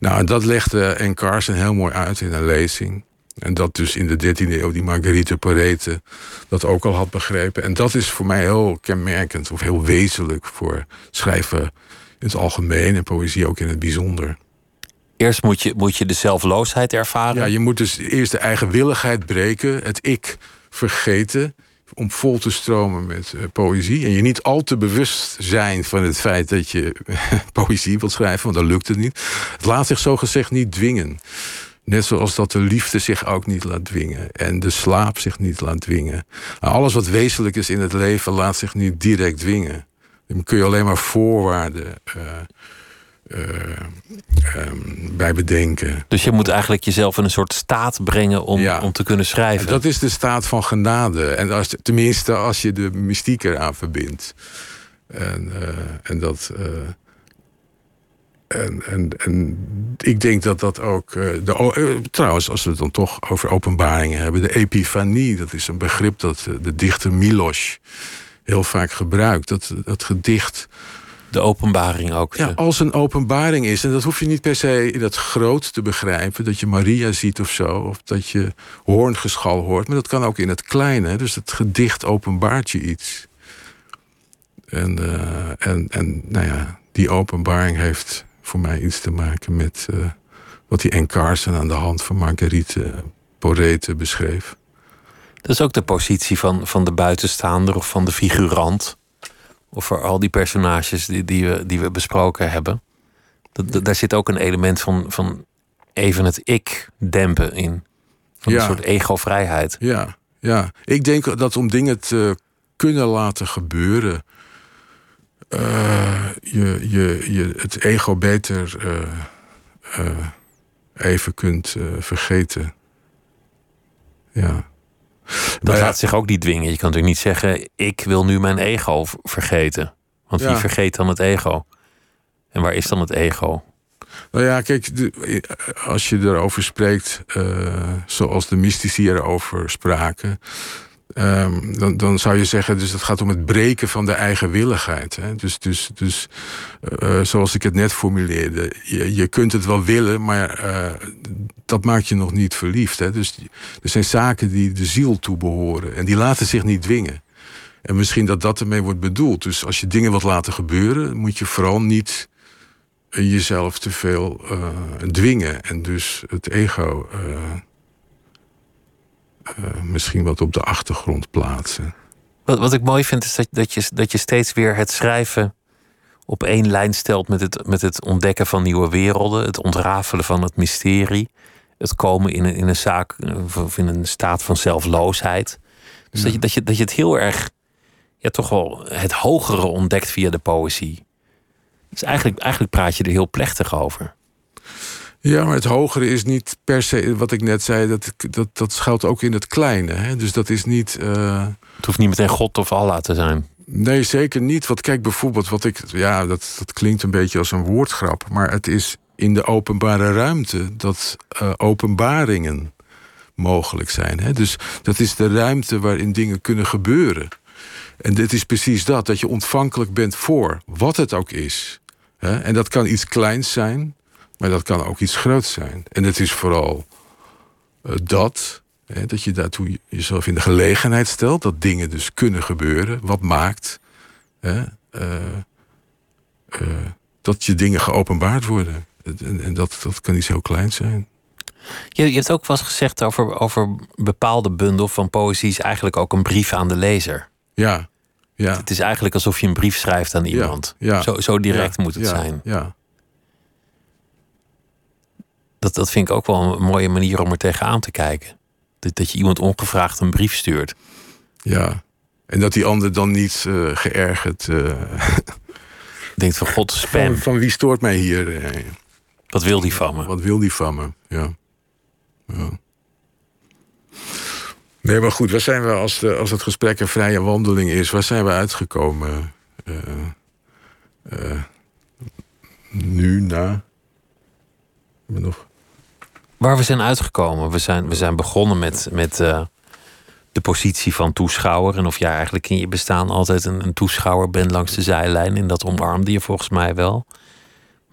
nou dat legde N. Carson heel mooi uit in een lezing. En dat dus in de 13e eeuw die Marguerite Parete dat ook al had begrepen. En dat is voor mij heel kenmerkend of heel wezenlijk voor schrijven in het algemeen en poëzie ook in het bijzonder. Eerst moet je, moet je de zelfloosheid ervaren. Ja, je moet dus eerst de eigenwilligheid breken, het ik vergeten om vol te stromen met uh, poëzie. En je niet al te bewust zijn van het feit dat je *laughs* poëzie wilt schrijven, want dan lukt het niet. Het laat zich zo gezegd niet dwingen. Net zoals dat de liefde zich ook niet laat dwingen. En de slaap zich niet laat dwingen. Nou, alles wat wezenlijk is in het leven laat zich niet direct dwingen. Dan kun je alleen maar voorwaarden uh, um, bij bedenken. Dus je moet eigenlijk jezelf in een soort staat brengen om, ja. om te kunnen schrijven. En dat is de staat van genade. En als, tenminste als je de mystiek eraan verbindt. En, uh, en dat. Uh, en, en, en ik denk dat dat ook. De, trouwens, als we het dan toch over openbaringen hebben. De epifanie, dat is een begrip dat de dichter Milos heel vaak gebruikt. Dat, dat gedicht de openbaring ook. Ja, als een openbaring is. En dat hoef je niet per se in dat groot te begrijpen. Dat je Maria ziet of zo. Of dat je hoorngeschal hoort. Maar dat kan ook in het kleine. Dus het gedicht openbaart je iets. En, uh, en, en nou ja, die openbaring heeft voor mij iets te maken met uh, wat die N. Carson aan de hand van Marguerite Porete beschreef. Dat is ook de positie van, van de buitenstaander of van de figurant of voor al die personages die, die, we, die we besproken hebben. Dat, dat, daar zit ook een element van, van even het ik dempen in. Van ja. een soort ego-vrijheid. Ja, ja, ik denk dat om dingen te kunnen laten gebeuren. Uh, je, je, je het ego beter uh, uh, even kunt vergeten. Ja. Dat ja. laat zich ook niet dwingen. Je kan natuurlijk niet zeggen: ik wil nu mijn ego vergeten. Want wie ja. vergeet dan het ego? En waar is dan het ego? Nou ja, kijk, de, als je erover spreekt, uh, zoals de mystici erover spraken. Um, dan, dan zou je zeggen, dus het gaat om het breken van de eigenwilligheid. Hè? Dus, dus, dus uh, zoals ik het net formuleerde, je, je kunt het wel willen, maar uh, dat maakt je nog niet verliefd. Hè? Dus er zijn zaken die de ziel toebehoren en die laten zich niet dwingen. En misschien dat dat ermee wordt bedoeld. Dus als je dingen wilt laten gebeuren, moet je vooral niet jezelf te veel dwingen en dus het ego uh, misschien wat op de achtergrond plaatsen. Wat, wat ik mooi vind is dat, dat, je, dat je steeds weer het schrijven op één lijn stelt met het, met het ontdekken van nieuwe werelden, het ontrafelen van het mysterie, het komen in een, in een zaak of in een staat van zelfloosheid. Dus ja. dat, je, dat, je, dat je het heel erg, ja, toch wel het hogere ontdekt via de poëzie. Dus eigenlijk, eigenlijk praat je er heel plechtig over. Ja, maar het hogere is niet per se, wat ik net zei, dat, dat, dat schuilt ook in het kleine. Hè? Dus dat is niet. Uh... Het hoeft niet meteen God of Allah te zijn. Nee, zeker niet. Want kijk bijvoorbeeld, wat ik. Ja, dat, dat klinkt een beetje als een woordgrap. Maar het is in de openbare ruimte dat uh, openbaringen mogelijk zijn. Hè? Dus dat is de ruimte waarin dingen kunnen gebeuren. En dit is precies dat, dat je ontvankelijk bent voor wat het ook is. Hè? En dat kan iets kleins zijn, maar dat kan ook iets groots zijn. En het is vooral uh, dat, hè, dat je daartoe jezelf in de gelegenheid stelt... dat dingen dus kunnen gebeuren, wat maakt hè, dat je dingen geopenbaard worden. En, en, dat, dat kan iets heel kleins zijn. Je, je hebt ook wel eens gezegd over, over bepaalde bundel van poëzie is eigenlijk ook een brief aan de lezer. Ja, ja. Het is eigenlijk alsof je een brief schrijft aan iemand. Ja, Zo, zo direct moet het zijn. Ja. Dat, dat vind ik ook wel een mooie manier om er tegenaan te kijken. Dat, dat je iemand ongevraagd een brief stuurt. Ja, en dat die ander dan niet uh, geërgerd. Uh, *laughs* Denkt van god, spam. Van, wie stoort mij hier? Eh? Wat wil die van me? Wat wil die van me? Ja. ja. Nee, maar goed, waar zijn we als, de, als het gesprek een vrije wandeling is? Waar zijn we uitgekomen? Uh, uh, nu, na? We nog... Waar we zijn uitgekomen? We zijn, we zijn begonnen met, met uh, de positie van toeschouwer. En of jij eigenlijk in je bestaan altijd een, een toeschouwer bent langs de zijlijn. En dat omarmde je volgens mij wel.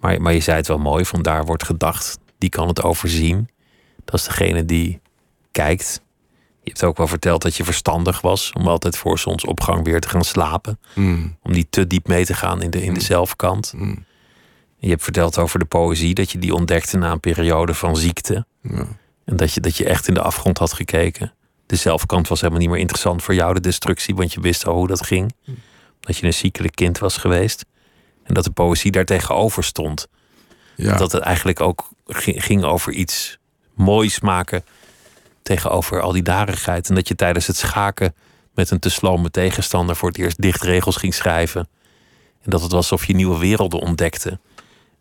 Maar, maar je zei het wel mooi, van daar wordt gedacht. Die kan het overzien. Dat is degene die kijkt. Je hebt ook wel verteld dat je verstandig was om altijd voor zonsopgang weer te gaan slapen. Mm. Om niet te diep mee te gaan in de, in de mm. zelfkant. Mm. Je hebt verteld over de poëzie, dat je die ontdekte na een periode van ziekte. Ja. En dat je, dat je echt in de afgrond had gekeken. De zelfkant was helemaal niet meer interessant voor jou, de destructie, want je wist al hoe dat ging. Dat je een ziekelijk kind was geweest. En dat de poëzie daar tegenover stond. Ja. Dat het eigenlijk ook ging over iets moois maken tegenover al die darigheid. En dat je tijdens het schaken met een te slome tegenstander voor het eerst dichtregels ging schrijven. En dat het was alsof je nieuwe werelden ontdekte.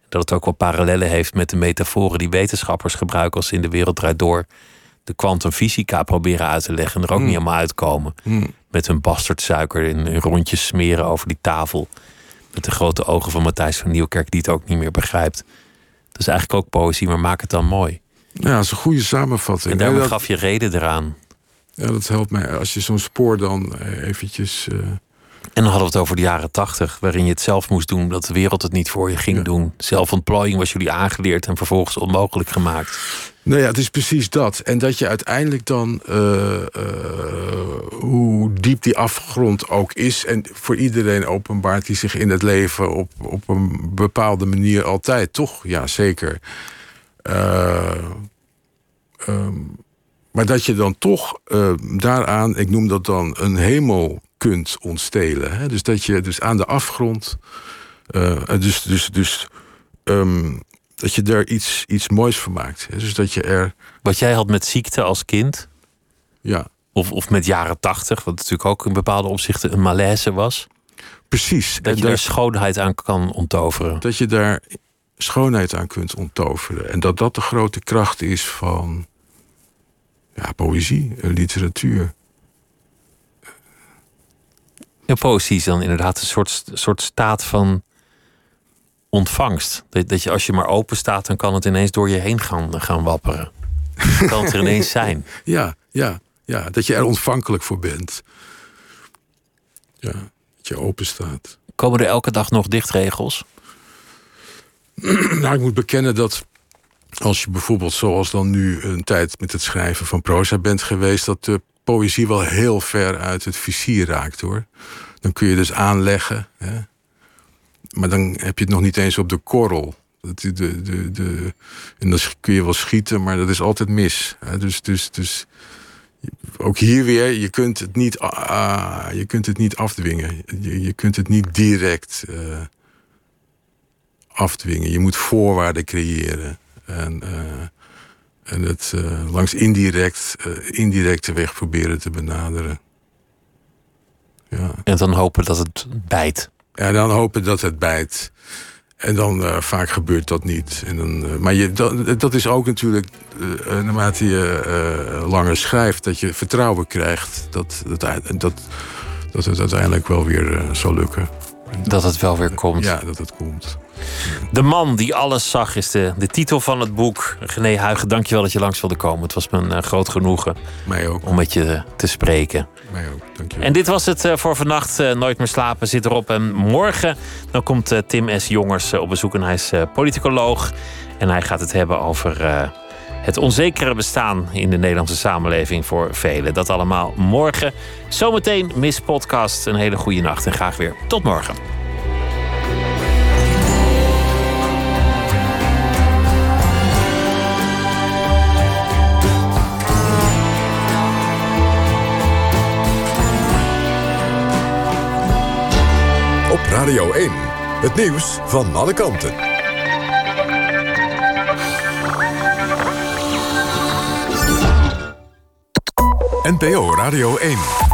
Dat het ook wel parallellen heeft met de metaforen die wetenschappers gebruiken als ze in de wereld draait door de kwantumfysica proberen uit te leggen en er ook niet helemaal uitkomen. Met hun bastardsuiker in rondjes smeren over die tafel. Met de grote ogen van Matthijs van Nieuwkerk die het ook niet meer begrijpt. Dat is eigenlijk ook poëzie, maar maak het dan mooi. Ja, dat is een goede samenvatting. En daarom gaf je reden eraan. Ja, dat helpt mij. Als je zo'n spoor dan eventjes... Uh... En dan hadden we het over de jaren tachtig, waarin je het zelf moest doen, dat de wereld het niet voor je ging doen. Zelfontplooiing was jullie aangeleerd en vervolgens onmogelijk gemaakt. Nou ja, het is precies dat. En dat je uiteindelijk dan, uh, uh, hoe diep die afgrond ook is, en voor iedereen openbaart die zich in het leven op, op een bepaalde manier altijd, toch? Ja, zeker. Um, maar dat je dan toch daaraan, ik noem dat dan een hemel kunt ontstelen. Hè? Dus dat je dus aan de afgrond, dus, dus, dus um, dat je daar iets, iets moois van maakt. Dus dat je er. Wat jij had met ziekte als kind. Ja. Of, of met jaren tachtig, wat natuurlijk ook in bepaalde opzichten een malaise was. Precies. Dat je daar schoonheid aan kan onttoveren. Dat je daar schoonheid aan kunt onttoveren. En dat dat de grote kracht is van ja, poëzie en literatuur. Ja, poëzie is dan inderdaad een soort, soort staat van ontvangst. Dat, dat je als je maar open staat, dan kan het ineens door je heen gaan, gaan wapperen. kan het er ineens zijn. *laughs* Ja, ja, ja, dat je er ontvankelijk voor bent. Ja, dat je open staat. Komen er elke dag nog dichtregels? *clears throat* nou, ik moet bekennen dat als je bijvoorbeeld zoals dan nu een tijd met het schrijven van proza bent geweest, dat de poëzie wel heel ver uit het vizier raakt hoor. Dan kun je dus aanleggen. Hè? Maar dan heb je het nog niet eens op de korrel. De, de, de, de, en dan kun je wel schieten, maar dat is altijd mis. Dus, dus, dus ook hier weer, je kunt het niet, uh, je kunt het niet afdwingen. Je, je kunt het niet direct uh, afdwingen. Je moet voorwaarden creëren. En, uh, en het langs indirect, indirecte weg proberen te benaderen. Ja. En dan hopen dat het bijt. En dan hopen dat het bijt. En dan uh, vaak gebeurt dat niet. En dan, uh, maar je, dat, dat, is ook natuurlijk, uh, naarmate je langer schrijft, dat je vertrouwen krijgt dat, dat, dat, dat het uiteindelijk wel weer zal lukken. Dat het wel weer komt. Ja, dat het komt. De man die alles zag is de, de titel van het boek. René Huigen, dankjewel dat je langs wilde komen. Het was me een groot genoegen Mij ook. om met je te spreken. Mij ook, dankjewel. En dit was het uh, voor vannacht. Uh, Nooit meer slapen zit erop. En morgen dan komt Tim S. Jongers op bezoek. En hij is politicoloog. En hij gaat het hebben over het onzekere bestaan in de Nederlandse samenleving voor velen. Dat allemaal morgen. Zometeen Miss Podcast. Een hele goede nacht en graag weer tot morgen. Op Radio 1, het nieuws van alle kanten. NPO Radio 1.